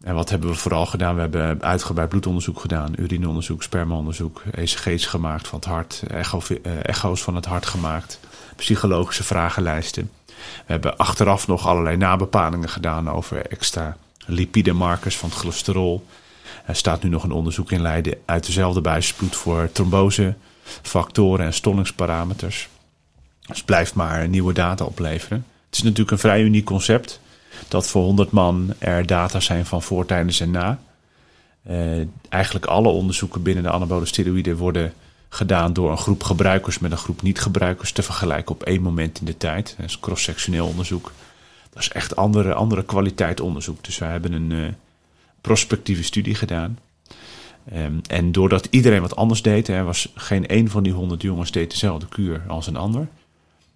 [SPEAKER 2] En wat hebben we vooral gedaan? We hebben uitgebreid bloedonderzoek gedaan, urineonderzoek, spermaonderzoek, ECG's gemaakt van het hart, echo, echo's van het hart gemaakt, psychologische vragenlijsten. We hebben achteraf nog allerlei nabepalingen gedaan over extra lipidemarkers van het cholesterol. Er staat nu nog een onderzoek in Leiden uit dezelfde buisbloed voor trombose, factoren en stollingsparameters. Dus blijft maar nieuwe data opleveren. Het is natuurlijk een vrij uniek concept dat voor 100 man er data zijn van voor, tijdens en na. Uh, eigenlijk alle onderzoeken binnen de anabole steroïden worden gedaan door een groep gebruikers met een groep niet-gebruikers te vergelijken op één moment in de tijd. Dat is cross-sectioneel onderzoek. Dat is echt andere, andere kwaliteit onderzoek. Dus wij hebben een uh, prospectieve studie gedaan. Um, en doordat iedereen wat anders deed, er was geen één van die 100 jongens deed dezelfde kuur als een ander,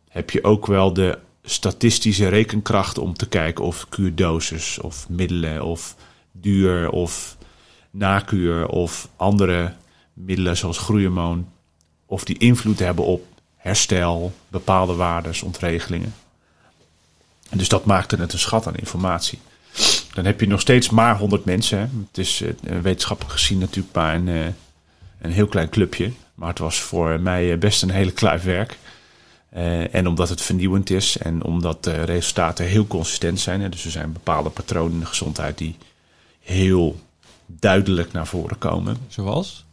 [SPEAKER 2] heb je ook wel de statistische rekenkracht om te kijken of kuurdosis of middelen of duur of nakuur of andere middelen zoals groeihormoon of die invloed hebben op herstel, bepaalde waardes, ontregelingen. En dus dat maakte het een schat aan informatie. dan heb je nog steeds maar 100 mensen. Hè. Het is uh, wetenschappelijk gezien natuurlijk maar een, uh, een heel klein clubje. Maar het was voor mij best een hele kluif werk. En omdat het vernieuwend is en omdat de resultaten heel consistent zijn. Hè, dus er zijn bepaalde patronen in de gezondheid die heel duidelijk naar voren komen.
[SPEAKER 1] Zoals?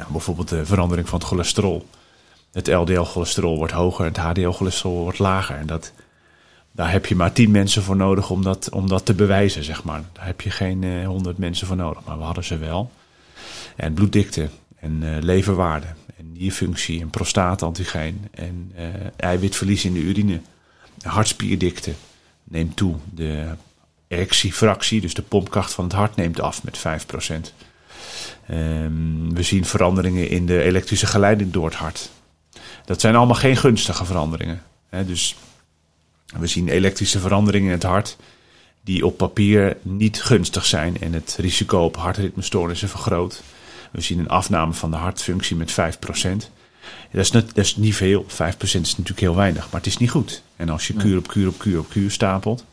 [SPEAKER 2] Nou, bijvoorbeeld de verandering van het cholesterol. Het LDL-cholesterol wordt hoger, het HDL-cholesterol wordt lager. En dat, daar heb je maar tien mensen voor nodig om dat, om dat te bewijzen, zeg maar. Daar heb je geen honderd uh, mensen voor nodig, maar we hadden ze wel. En bloeddikte en uh, leverwaarde en nierfunctie en prostaatantigeen en uh, eiwitverlies in de urine. Hartspierdikte neemt toe. De erectiefractie, dus de pompkracht van het hart, neemt af met 5%. Um, we zien veranderingen in de elektrische geleiding door het hart. Dat zijn allemaal geen gunstige veranderingen. Hè? Dus we zien elektrische veranderingen in het hart die op papier niet gunstig zijn en het risico op hartritmestoornissen vergroot. We zien een afname van de hartfunctie met 5%. Dat is, niet, dat is niet veel. 5% is natuurlijk heel weinig, maar het is niet goed. En als je kuur op kuur op kuur op kuur stapelt,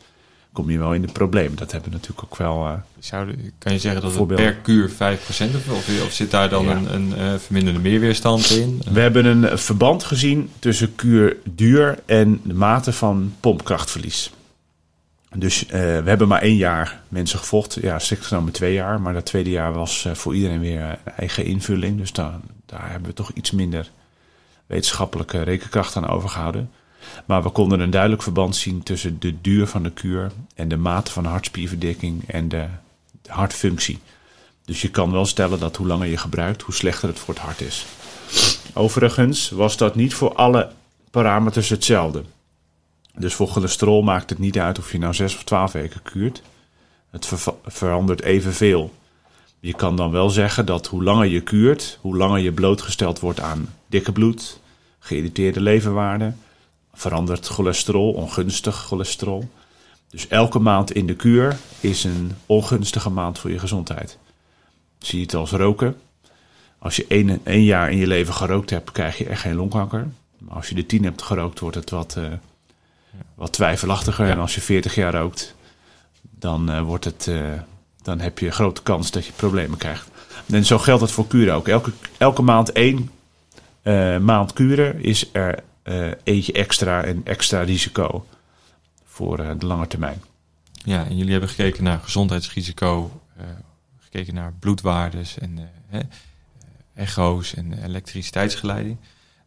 [SPEAKER 2] kom je wel in de problemen. Dat hebben we natuurlijk ook wel. Uh,
[SPEAKER 1] Zou, kan je zeggen dat het per kuur 5% of, of, of zit daar dan ja. een, een uh, verminderde meerweerstand in?
[SPEAKER 2] We hebben een verband gezien tussen kuur duur en de mate van pompkrachtverlies. Dus uh, we hebben maar één jaar mensen gevolgd. Ja, strikt genomen twee jaar. Maar dat tweede jaar was voor iedereen weer een eigen invulling. Dus daar, daar hebben we toch iets minder wetenschappelijke rekenkracht aan overgehouden. Maar we konden een duidelijk verband zien tussen de duur van de kuur en de mate van hartspierverdikking en de, hartfunctie. Dus je kan wel stellen dat hoe langer je gebruikt, hoe slechter het voor het hart is. Overigens was dat niet voor alle parameters hetzelfde. Dus voor cholesterol maakt het niet uit of je nou 6 of 12 weken kuurt. Het ver verandert evenveel. Je kan dan wel zeggen dat hoe langer je kuurt, hoe langer je blootgesteld wordt aan dikke bloed, geïrriteerde leverwaarden, verandert cholesterol, ongunstig cholesterol. Dus elke maand in de kuur is een ongunstige maand voor je gezondheid. Zie je het als roken. Als je één, één jaar in je leven gerookt hebt, krijg je echt geen longkanker. Maar als je de tien hebt gerookt, wordt het wat, uh, wat twijfelachtiger. Ja. En als je 40 jaar rookt, dan, uh, wordt het, uh, dan heb je een grote kans dat je problemen krijgt. En zo geldt het voor kuren ook. Elke, elke maand één maand kuren is er uh, eentje extra en extra risico voor uh, de lange termijn.
[SPEAKER 1] Ja, en jullie hebben gekeken naar gezondheidsrisico, uh, gekeken naar bloedwaardes en echo's en elektriciteitsgeleiding.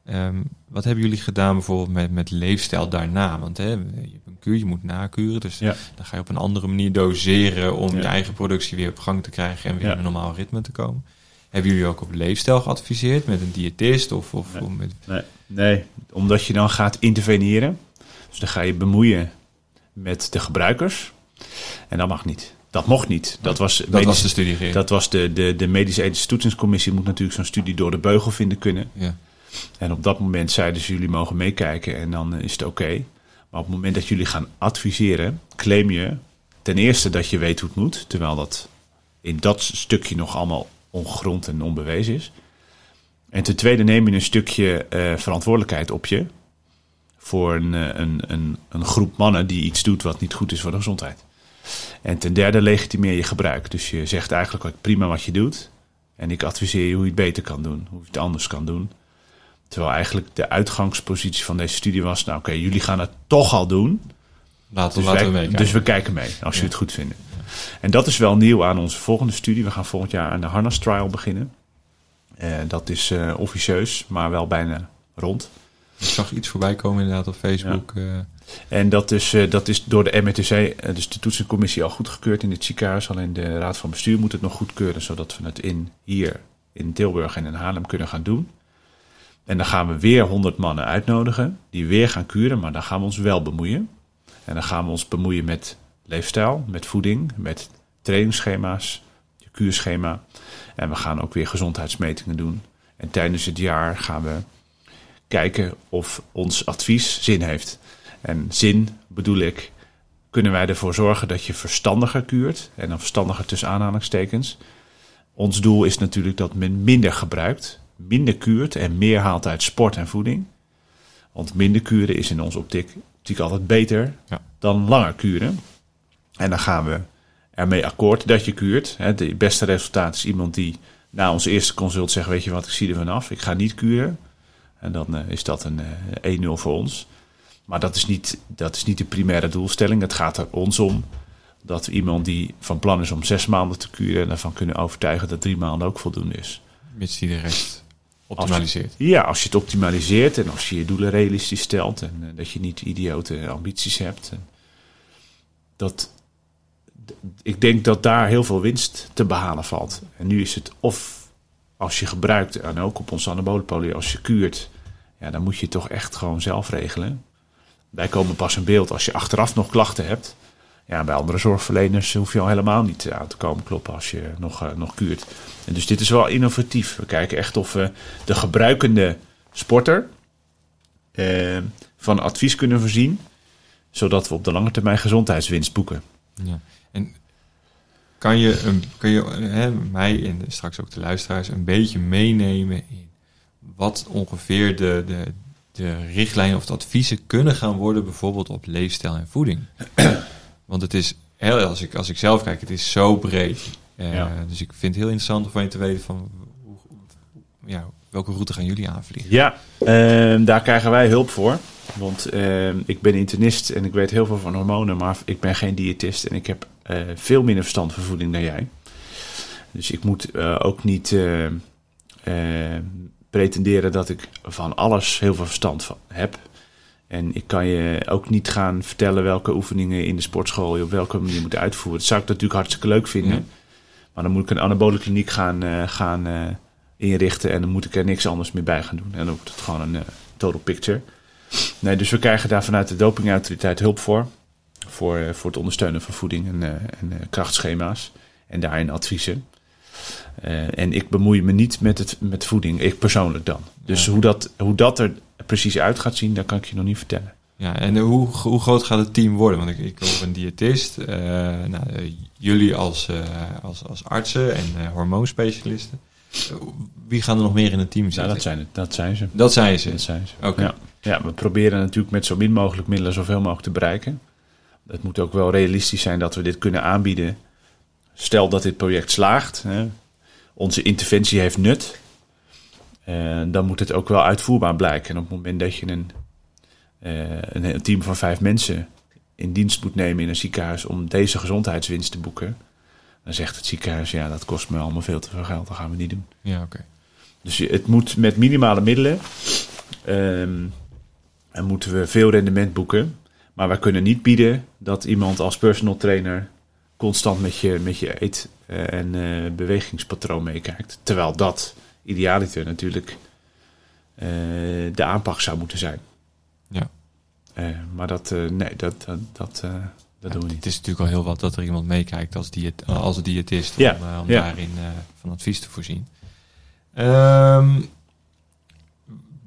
[SPEAKER 1] Um, wat hebben jullie gedaan bijvoorbeeld met, met leefstijl daarna? Want hè, je hebt een kuur, je moet nakuren. Dus ja. dan ga je op een andere manier doseren om ja. je eigen productie weer op gang te krijgen en weer ja. in een normaal ritme te komen. Hebben jullie ook op leefstijl geadviseerd met een diëtist of, of,
[SPEAKER 2] nee.
[SPEAKER 1] of met...
[SPEAKER 2] Nee. nee, omdat je dan gaat interveneren. Dus dan ga je bemoeien met de gebruikers. En dat mag niet. Dat mocht niet. Dat was,
[SPEAKER 1] dat medisch, was de studie.
[SPEAKER 2] Dat was de, de, de medische ethische toetsingscommissie moet natuurlijk zo'n studie door de beugel vinden kunnen.
[SPEAKER 1] Ja.
[SPEAKER 2] En op dat moment zeiden ze jullie mogen meekijken en dan is het oké. Okay. Maar op het moment dat jullie gaan adviseren, claim je ten eerste dat je weet hoe het moet. Terwijl dat in dat stukje nog allemaal ongegrond en onbewezen is. En ten tweede neem je een stukje uh, verantwoordelijkheid op je voor een, een, een, een, groep mannen die iets doet wat niet goed is voor de gezondheid. En ten derde legitimeer je gebruik. Dus je zegt eigenlijk prima wat je doet. En ik adviseer je hoe je het beter kan doen, hoe je het anders kan doen. Terwijl eigenlijk de uitgangspositie van deze studie was: nou oké, okay, jullie gaan het toch al doen.
[SPEAKER 1] Laten,
[SPEAKER 2] dus,
[SPEAKER 1] laten
[SPEAKER 2] wij,
[SPEAKER 1] we meekijken.
[SPEAKER 2] dus we kijken mee, als ja. je het goed vindt. En dat is wel nieuw aan onze volgende studie. We gaan volgend jaar aan de Harness Trial beginnen. Uh, dat is uh, officieus, maar wel bijna rond.
[SPEAKER 1] Ik zag iets voorbij komen inderdaad op Facebook. Ja. Uh...
[SPEAKER 2] En dat is, dat is door de MRTC, dus de toetsencommissie, al goedgekeurd in het ziekenhuis. Alleen de Raad van Bestuur moet het nog goedkeuren, zodat we het in, hier in Tilburg en in Haarlem kunnen gaan doen. En dan gaan we weer 100 mannen uitnodigen, die weer gaan kuren, maar dan gaan we ons wel bemoeien. En dan gaan we ons bemoeien met leefstijl, met voeding, met trainingsschema's, je kuurschema. En we gaan ook weer gezondheidsmetingen doen. En tijdens het jaar gaan we kijken of ons advies zin heeft. En zin bedoel ik, kunnen wij ervoor zorgen dat je verstandiger kuurt. En dan verstandiger tussen aanhalingstekens. Ons doel is natuurlijk dat men minder gebruikt, minder kuurt en meer haalt uit sport en voeding. Want minder kuren is in onze optiek, optiek altijd beter
[SPEAKER 1] ja.
[SPEAKER 2] dan langer kuren. En dan gaan we ermee akkoord dat je kuurt. Het beste resultaat is iemand die na ons eerste consult zegt: Weet je wat, ik zie er vanaf, ik ga niet kuren. En dan uh, is dat een uh, 1-0 voor ons. Maar dat is, niet, dat is niet de primaire doelstelling. Het gaat er ons om dat iemand die van plan is om zes maanden te kuren, en ervan kunnen overtuigen dat drie maanden ook voldoende is.
[SPEAKER 1] Mits die de rest optimaliseert.
[SPEAKER 2] ja, als je het optimaliseert en als je je doelen realistisch stelt en uh, dat je niet idiote ambities hebt. En dat, ik denk dat daar heel veel winst te behalen valt. En nu is het of als je gebruikt, en ook op ons anabolenpolie, als je kuurt, ja, dan moet je toch echt gewoon zelf regelen. Wij komen pas in beeld als je achteraf nog klachten hebt. Ja, bij andere zorgverleners hoef je al helemaal niet aan te komen kloppen als je nog, uh, nog kuurt. En dus dit is wel innovatief. We kijken echt of we de gebruikende sporter uh, van advies kunnen voorzien, zodat we op de lange termijn gezondheidswinst boeken.
[SPEAKER 1] Ja. En kan je, een, kan je hè, mij en straks ook de luisteraars een beetje meenemen in wat ongeveer de, de, de richtlijnen of de adviezen kunnen gaan worden, bijvoorbeeld op leefstijl en voeding? [clears throat] Want het is, heel, als, ik, als ik zelf kijk, het is zo breed. Uh, ja. Dus ik vind het heel interessant om van je te weten van hoe, ja, welke route gaan jullie aanvliegen?
[SPEAKER 2] Ja, uh, daar krijgen wij hulp voor. Want uh, ik ben internist en ik weet heel veel van hormonen, maar ik ben geen diëtist en ik heb veel minder verstand van voeding dan jij. Dus ik moet uh, ook niet pretenderen dat ik van alles heel veel verstand van heb. En ik kan je ook niet gaan vertellen welke oefeningen in de sportschool je op welke manier moet uitvoeren. Dat zou ik natuurlijk hartstikke leuk vinden. Ja. Maar dan moet ik een anabole kliniek gaan, uh, gaan uh, inrichten en dan moet ik er niks anders meer bij gaan doen. En dan wordt het gewoon een uh, total picture. Nee, dus we krijgen daar vanuit de dopingautoriteit hulp voor. Voor, voor het ondersteunen van voeding en, en krachtschema's. En daarin adviezen. en ik bemoei me niet met, het, met voeding, ik persoonlijk dan. Dus ja. hoe, dat, hoe dat er precies uit gaat zien, dat kan ik je nog niet vertellen.
[SPEAKER 1] Ja, en hoe, hoe groot gaat het team worden? Want ik, ik hoor een diëtist, uh, nou, jullie als, als, als artsen en hormoonspecialisten. wie gaan er nog meer in het team zitten?
[SPEAKER 2] Ja, dat zijn, het, dat zijn ze.
[SPEAKER 1] Dat zijn ze?
[SPEAKER 2] Dat zijn ze. Oké. Okay. Ja. ja, we proberen natuurlijk met zo min mogelijk middelen zoveel mogelijk te bereiken. Het moet ook wel realistisch zijn dat we dit kunnen aanbieden. Stel dat dit project slaagt. Hè, onze interventie heeft nut. Uh, dan moet het ook wel uitvoerbaar blijken. En op het moment dat je een, uh, een team van vijf mensen in dienst moet nemen in een ziekenhuis om deze gezondheidswinst te boeken, dan zegt het ziekenhuis: ja, dat kost me allemaal veel te veel geld, dat gaan we niet doen.
[SPEAKER 1] Ja, oké. Okay.
[SPEAKER 2] Dus het moet met minimale middelen. Um, en moeten we veel rendement boeken. Maar wij kunnen niet bieden dat iemand als personal trainer constant met je, met je eet- en uh, bewegingspatroon meekijkt. Terwijl dat idealiter natuurlijk uh, de aanpak zou moeten zijn.
[SPEAKER 1] Ja.
[SPEAKER 2] Uh, maar dat, nee, dat, dat, dat, dat
[SPEAKER 1] ja,
[SPEAKER 2] doen we niet.
[SPEAKER 1] Het is natuurlijk al heel wat dat er iemand meekijkt als, diët, als diëtist
[SPEAKER 2] ja.
[SPEAKER 1] om, om
[SPEAKER 2] ja.
[SPEAKER 1] daarin van advies te voorzien. Um,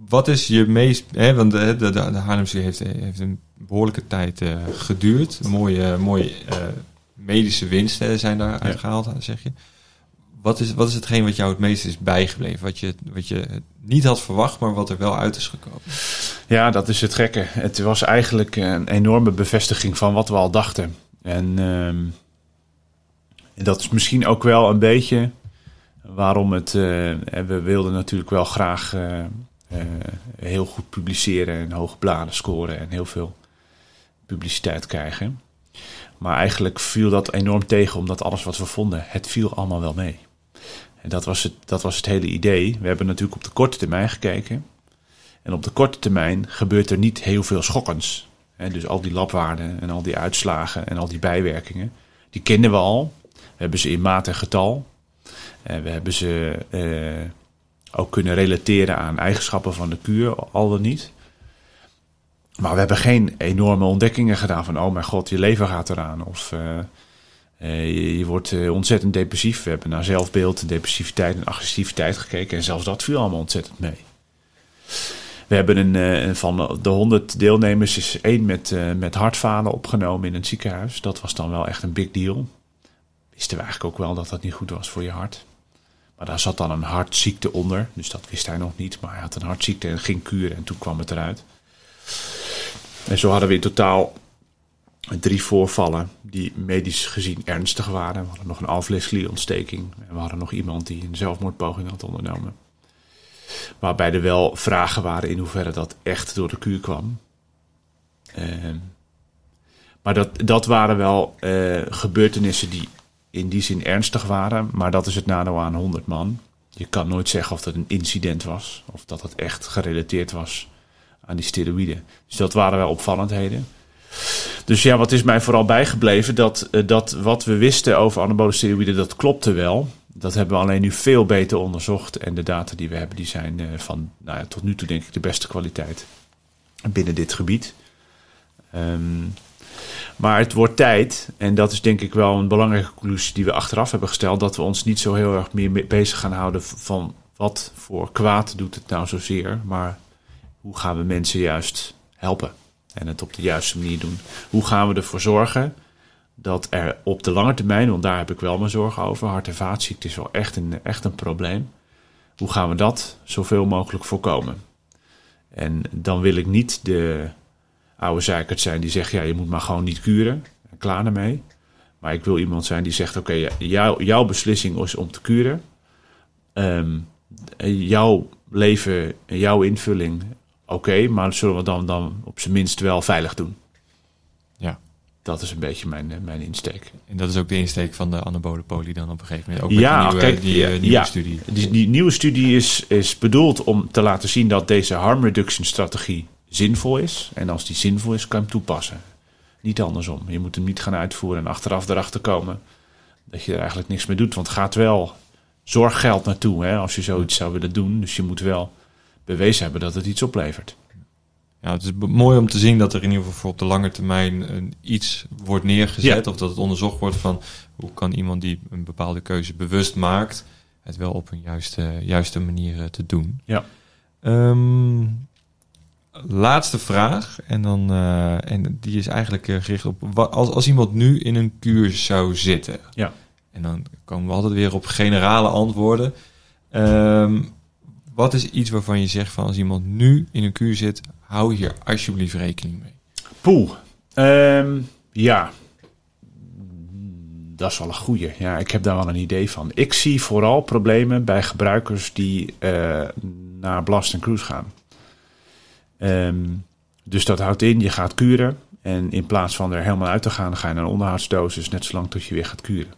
[SPEAKER 1] wat is je meest... Hè, want de, de, de Haarlemse heeft, heeft een behoorlijke tijd geduurd. Mooie, mooie medische winsten zijn daar uitgehaald, zeg je. Wat is, wat is hetgeen wat jou het meest is bijgebleven? Wat je, wat je niet had verwacht, maar wat er wel uit is gekomen?
[SPEAKER 2] Ja, dat is het gekke. Het was eigenlijk een enorme bevestiging van wat we al dachten. En, um, en dat is misschien ook wel een beetje waarom het. Uh, we wilden natuurlijk wel graag uh, heel goed publiceren en hoge bladen scoren en heel veel publiciteit krijgen. Maar eigenlijk viel dat enorm tegen, omdat alles wat we vonden, het viel allemaal wel mee. En dat was, het, dat was het hele idee. We hebben natuurlijk op de korte termijn gekeken. En op de korte termijn gebeurt er niet heel veel schokkends. Dus al die labwaarden en al die uitslagen en al die bijwerkingen, die kenden we al. We hebben ze in maat en getal. En we hebben ze eh, ook kunnen relateren aan eigenschappen van de kuur, al dan niet. Maar we hebben geen enorme ontdekkingen gedaan van, oh mijn god, je lever gaat eraan. Of uh, uh, je, wordt uh, ontzettend depressief. We hebben naar zelfbeeld, depressiviteit en agressiviteit gekeken. En zelfs dat viel allemaal ontzettend mee. We hebben een, van de 100 deelnemers is één met, met hartfalen opgenomen in een ziekenhuis. Dat was dan wel echt een big deal. Wisten we eigenlijk ook wel dat dat niet goed was voor je hart. Maar daar zat dan een hartziekte onder. Dus dat wist hij nog niet. Maar hij had een hartziekte en ging kuren en toen kwam het eruit. En zo hadden we in totaal drie voorvallen die medisch gezien ernstig waren. We hadden nog een alvleesklierontsteking en we hadden nog iemand die een zelfmoordpoging had ondernomen. Waarbij er wel vragen waren in hoeverre dat echt door de kuur kwam. Ehm, maar dat, dat waren wel eh, gebeurtenissen die in die zin ernstig waren. Maar dat is het nadeel aan 100 man. Je kan nooit zeggen of dat een incident was. Of dat het echt gerelateerd was aan die steroïden. Dus dat waren wel opvallendheden. Dus ja, wat is mij vooral bijgebleven? Dat, eh, dat wat we wisten over anabole steroïden, dat klopte wel. Dat hebben we alleen nu veel beter onderzocht. En de data die we hebben, die zijn eh, van nou ja, tot nu toe denk ik de beste kwaliteit binnen dit gebied. Ehm, maar het wordt tijd, en dat is denk ik wel een belangrijke conclusie die we achteraf hebben gesteld, dat we ons niet zo heel erg meer bezig gaan houden van wat voor kwaad doet het nou zozeer, maar hoe gaan we mensen juist helpen en het op de juiste manier doen. Hoe gaan we ervoor zorgen dat er op de lange termijn, want daar heb ik wel mijn zorgen over, hart- en vaatziekte is wel echt een, echt een probleem. Hoe gaan we dat zoveel mogelijk voorkomen? En dan wil ik niet de oude zeikert zijn die zegt, ja, je moet maar gewoon niet kuren. Klaar ermee. Maar ik wil iemand zijn die zegt, oké, jouw beslissing is om te kuren. Ehm, jouw leven, jouw invulling, oké, maar zullen we dan, dan op zijn minst wel veilig doen.
[SPEAKER 1] Ja.
[SPEAKER 2] Dat is een beetje mijn, eh, mijn insteek.
[SPEAKER 1] En dat is ook de insteek van de anabole poli dan op een gegeven moment.
[SPEAKER 2] Ook ja,
[SPEAKER 1] die nieuwe,
[SPEAKER 2] kijk,
[SPEAKER 1] die,
[SPEAKER 2] ja,
[SPEAKER 1] nieuwe
[SPEAKER 2] ja,
[SPEAKER 1] studie.
[SPEAKER 2] Die, die nieuwe studie is, is bedoeld om te laten zien dat deze harm reduction strategie zinvol is. En als die zinvol is, kan je hem toepassen. Niet andersom. Je moet hem niet gaan uitvoeren en achteraf erachter komen dat je er eigenlijk niks mee doet. Want het gaat wel zorggeld naartoe hè, als je zoiets zou willen doen. Dus je moet wel bewezen hebben dat het iets oplevert.
[SPEAKER 1] Ja, het is mooi om te zien dat er in ieder geval op de lange termijn een, iets wordt neergezet. Of dat het onderzocht wordt van hoe kan iemand die een bepaalde keuze bewust maakt, het wel op een juiste, juiste manier eh, te doen.
[SPEAKER 2] Ja.
[SPEAKER 1] Um, laatste vraag. En, dan, uh, en die is eigenlijk uh, gericht op als, als iemand nu in een kuur zou zitten.
[SPEAKER 2] Ja.
[SPEAKER 1] En dan komen we altijd weer op generale antwoorden. Um, wat is iets waarvan je zegt van als iemand nu in een kuur zit, hou hier alsjeblieft rekening mee?
[SPEAKER 2] Poeh. Um, ja. Dat is wel een goeie. Ja, ik heb daar wel een idee van. Ik zie vooral problemen bij gebruikers die uh, naar Blast Cruise gaan. Um, dus dat houdt in, je gaat kuren. En in plaats van er helemaal uit te gaan, ga je naar een onderhoudsdosis net zolang tot je weer gaat kuren.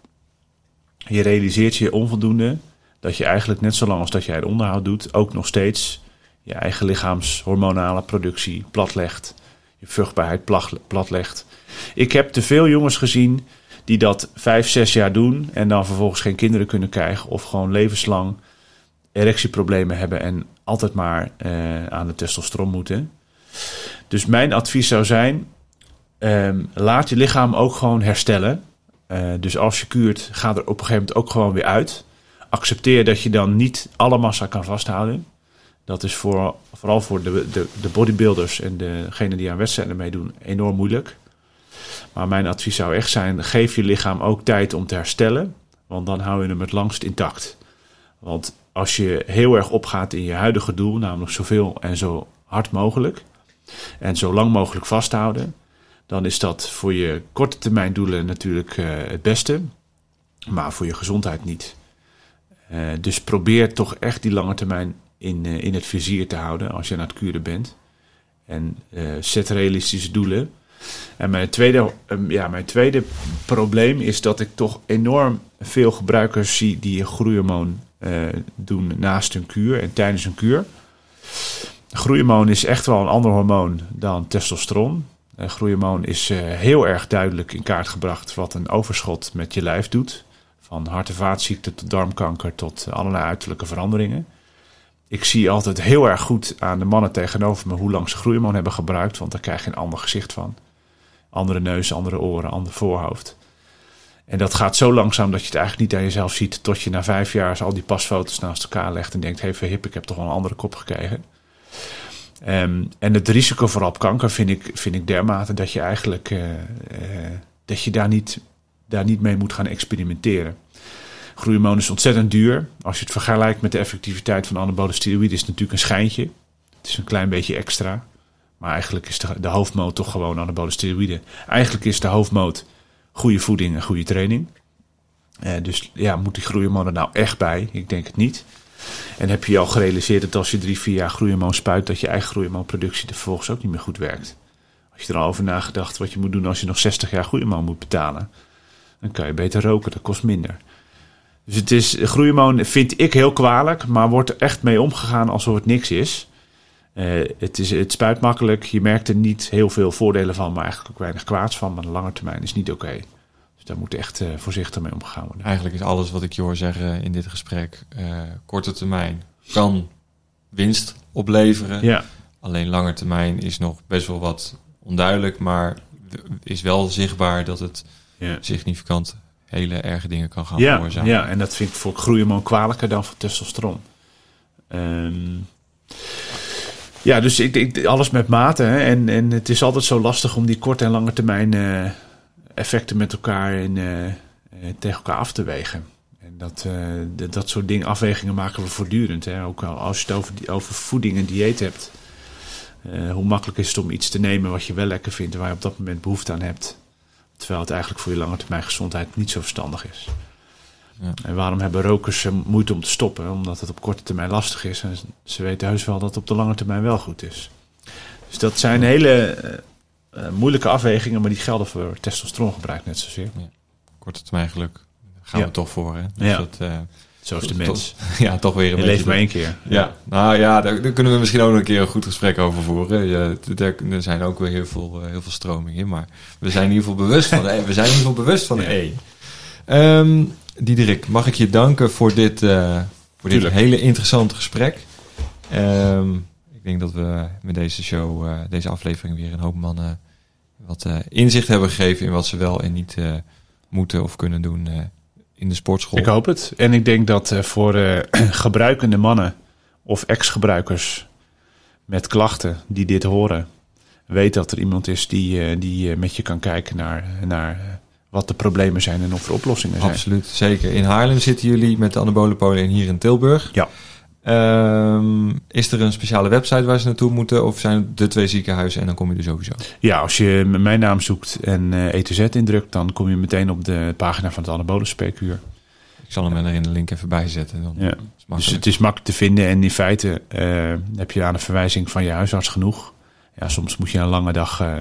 [SPEAKER 2] Je realiseert je onvoldoende dat je eigenlijk net zolang als dat jij het onderhoud doet, ook nog steeds je eigen lichaamshormonale productie platlegt. Je vruchtbaarheid platlegt. Ik heb te veel jongens gezien die dat vijf, zes jaar doen en dan vervolgens geen kinderen kunnen krijgen of gewoon levenslang erectieproblemen hebben en altijd maar uh, aan de testosteron moeten. Dus mijn advies zou zijn: um, laat je lichaam ook gewoon herstellen. Uh, dus als je kuurt, ga er op een gegeven moment ook gewoon weer uit. Accepteer dat je dan niet alle massa kan vasthouden. Dat is voor, vooral voor de, de, de bodybuilders en degenen die aan wedstrijden meedoen enorm moeilijk. Maar mijn advies zou echt zijn: geef je lichaam ook tijd om te herstellen. Want dan hou je hem het langst intact. Want als je heel erg opgaat in je huidige doel, namelijk zoveel en zo hard mogelijk en zo lang mogelijk vasthouden, dan is dat voor je korte termijn doelen natuurlijk uh, het beste, maar voor je gezondheid niet. Uh, dus probeer toch echt die lange termijn in, uh, in het vizier te houden als je aan het kuren bent. En zet realistische doelen. En mijn tweede, um, ja, mijn tweede probleem is dat ik toch enorm veel gebruikers zie die groeihormoon doen naast een kuur en tijdens een kuur. Groeihormoon is echt wel een ander hormoon dan testosteron. Uh, groeihormoon is uh, heel erg duidelijk in kaart gebracht wat een overschot met je lijf doet. Van hart- en vaatziekten tot darmkanker tot allerlei uiterlijke veranderingen. Ik zie altijd heel erg goed aan de mannen tegenover me hoe lang ze groeihormoon hebben gebruikt, want daar krijg je een ander gezicht van. Andere neus, andere oren, ander voorhoofd. En dat gaat zo langzaam dat je het eigenlijk niet aan jezelf ziet. Tot je na vijf jaar al die pasfoto's naast elkaar legt. En denkt: hé, hey, hip, ik heb toch wel een andere kop gekregen. Um, en het risico voor op kanker vind ik, vind ik dermate dat je eigenlijk. Uh, uh, dat je daar niet, daar niet mee moet gaan experimenteren. Groeihormoon is ontzettend duur. Als je het vergelijkt met de effectiviteit van anabole steroïden, is het natuurlijk een schijntje. Het is een klein beetje extra. Maar eigenlijk is de, de hoofdmoot toch gewoon anabole steroïden. Eigenlijk is de hoofdmoot goede voeding en goede training. Eh, dus ja, moet die groeihormoon er nou echt bij? Ik denk het niet. En heb je al gerealiseerd dat als je drie, vier jaar groeihormoon spuit, dat je eigen groeihormoonproductie er vervolgens ook niet meer goed werkt? Als je er al over nagedacht wat je moet doen als je nog 60 jaar groeihormoon moet betalen, dan kan je beter roken, dat kost minder. Dus het is, groeihormoon vind ik heel kwalijk, maar wordt er echt mee omgegaan alsof het niks is. Uh, het, is het spuit makkelijk, je merkt er niet heel veel voordelen van, maar eigenlijk ook weinig kwaads van. Maar de lange termijn is niet oké. Dus daar moet echt uh, voorzichtig mee omgegaan worden.
[SPEAKER 1] Eigenlijk is alles wat ik je hoor zeggen in dit gesprek, uh, korte termijn kan winst opleveren.
[SPEAKER 2] Ja.
[SPEAKER 1] Alleen lange termijn is nog best wel wat onduidelijk, maar is wel zichtbaar dat het ja. significant hele erge dingen kan gaan
[SPEAKER 2] ja,
[SPEAKER 1] veroorzaken.
[SPEAKER 2] Ja, en dat vind ik voor groeihormoon kwalijker dan voor testosteron. Um, ja, dus ik, ik, alles met mate. Hè? En, en het is altijd zo lastig om die korte en lange termijn uh, effecten met elkaar in, uh, tegen elkaar af te wegen. En dat, dat soort dingen, afwegingen maken we voortdurend. Hè? Ook als je het over, over voeding en dieet hebt. hoe makkelijk is het om iets te nemen wat je wel lekker vindt en waar je op dat moment behoefte aan hebt. Terwijl het eigenlijk voor je lange termijn gezondheid niet zo verstandig is. Ja. En waarom hebben rokers moeite om te stoppen? Omdat het op korte termijn lastig is. En ze weten heus wel dat het op de lange termijn wel goed is. Dus dat zijn hele uh, uh, moeilijke afwegingen, maar die gelden voor testosterongebruik net zozeer. Ja.
[SPEAKER 1] Korte termijn geluk gaan we toch voor. Hè? Dus
[SPEAKER 2] ja.
[SPEAKER 1] dat, uh,
[SPEAKER 2] Zo is de mens. [laughs]
[SPEAKER 1] ja, toch weer een
[SPEAKER 2] Je leeft maar één keer.
[SPEAKER 1] Ja. nou ja, daar, daar, kunnen we misschien ook nog een keer een goed gesprek over voeren. Ja, er zijn ook weer heel veel, heel veel stromingen in, maar we zijn in ieder geval bewust van de. [laughs] We zijn in ieder geval bewust van de E. Um, Diederik, mag ik je danken voor dit, uh, voor dit hele interessante gesprek. Um, ik denk dat we met deze show, uh, deze aflevering weer een hoop mannen wat uh, inzicht hebben gegeven in wat ze wel en niet moeten of kunnen doen in de sportschool.
[SPEAKER 2] Ik hoop het. En ik denk dat voor [clears throat] gebruikende mannen of ex-gebruikers met klachten die dit horen, weet dat er iemand is die, die met je kan kijken naar, naar wat de problemen zijn en of er oplossingen zijn.
[SPEAKER 1] Absoluut, zeker. In Haarlem zitten jullie met de anabolenpolen en hier in Tilburg.
[SPEAKER 2] Ja.
[SPEAKER 1] Um, is er een speciale website waar ze naartoe moeten? Of zijn het de twee ziekenhuizen en dan kom je er sowieso?
[SPEAKER 2] Ja, als je mijn naam zoekt en uh, E ETZ indrukt, dan kom je meteen op de pagina van het anabolenspreekuur.
[SPEAKER 1] Ik zal hem er in de link even bij zetten. Dan
[SPEAKER 2] ja. Dus het is makkelijk te vinden en in feite uh, heb je aan een verwijzing van je huisarts genoeg. Ja, soms moet je een lange dag uh,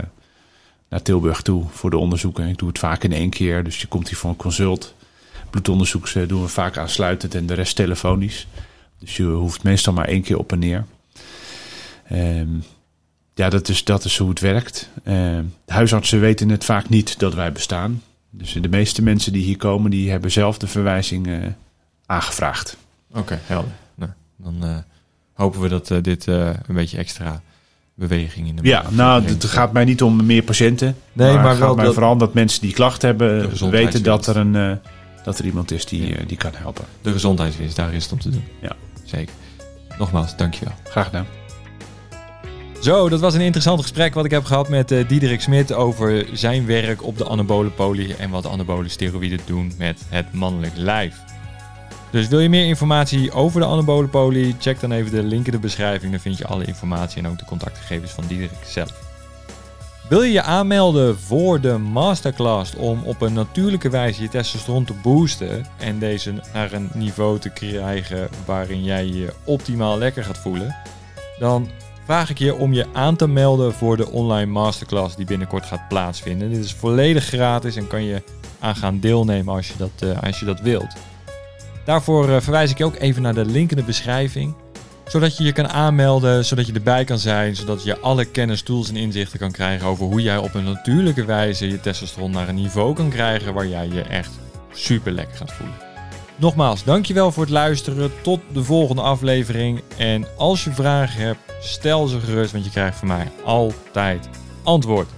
[SPEAKER 2] naar Tilburg toe voor de onderzoeken. Ik doe het vaak in één keer, dus je komt hier voor een consult. Bloedonderzoek doen we vaak aansluitend en de rest telefonisch. Dus je hoeft meestal maar één keer op en neer. Um, ja, dat is, dat is hoe het werkt. Um, de huisartsen weten het vaak niet dat wij bestaan. Dus de meeste mensen die hier komen, die hebben zelf de verwijzing uh, aangevraagd.
[SPEAKER 1] Oké, helder. Nou, dan uh, hopen we dat dit een beetje extra beweging in de
[SPEAKER 2] Ja, nou, het gaat mij niet om meer patiënten.
[SPEAKER 1] Nee, maar, maar wel
[SPEAKER 2] mij dat, vooral dat mensen die klachten hebben weten dat er, een, uh, dat er iemand is die, ja. uh, die kan helpen.
[SPEAKER 1] De gezondheidswinst, daar is het om te doen.
[SPEAKER 2] Ja.
[SPEAKER 1] Zeker. Nogmaals, dankjewel.
[SPEAKER 2] Graag gedaan.
[SPEAKER 1] Zo, dat was een interessant gesprek wat ik heb gehad met uh, Diederik Smit over zijn werk op de anabole poli en wat anabole steroïden doen met het mannelijk lijf. Dus wil je meer informatie over de anabole poli? Check dan even de link in de beschrijving. Dan vind je alle informatie en ook de contactgegevens van Diederik zelf. Wil je je aanmelden voor de masterclass om op een natuurlijke wijze je testosteron te boosten en deze naar een niveau te krijgen waarin jij je optimaal lekker gaat voelen? Dan vraag ik je om je aan te melden voor de online masterclass die binnenkort gaat plaatsvinden. Dit is volledig gratis en kan je aan gaan deelnemen als je dat, uh, als je dat wilt. Daarvoor uh, verwijs ik je ook even naar de link in de beschrijving. Zodat je je kan aanmelden, zodat je erbij kan zijn, zodat je alle kennis, tools en inzichten kan krijgen over hoe jij op een natuurlijke wijze je testosteron naar een niveau kan krijgen waar jij je echt super lekker gaat voelen. Nogmaals, dankjewel voor het luisteren. Tot de volgende aflevering. En als je vragen hebt, stel ze gerust, want je krijgt van mij altijd antwoord.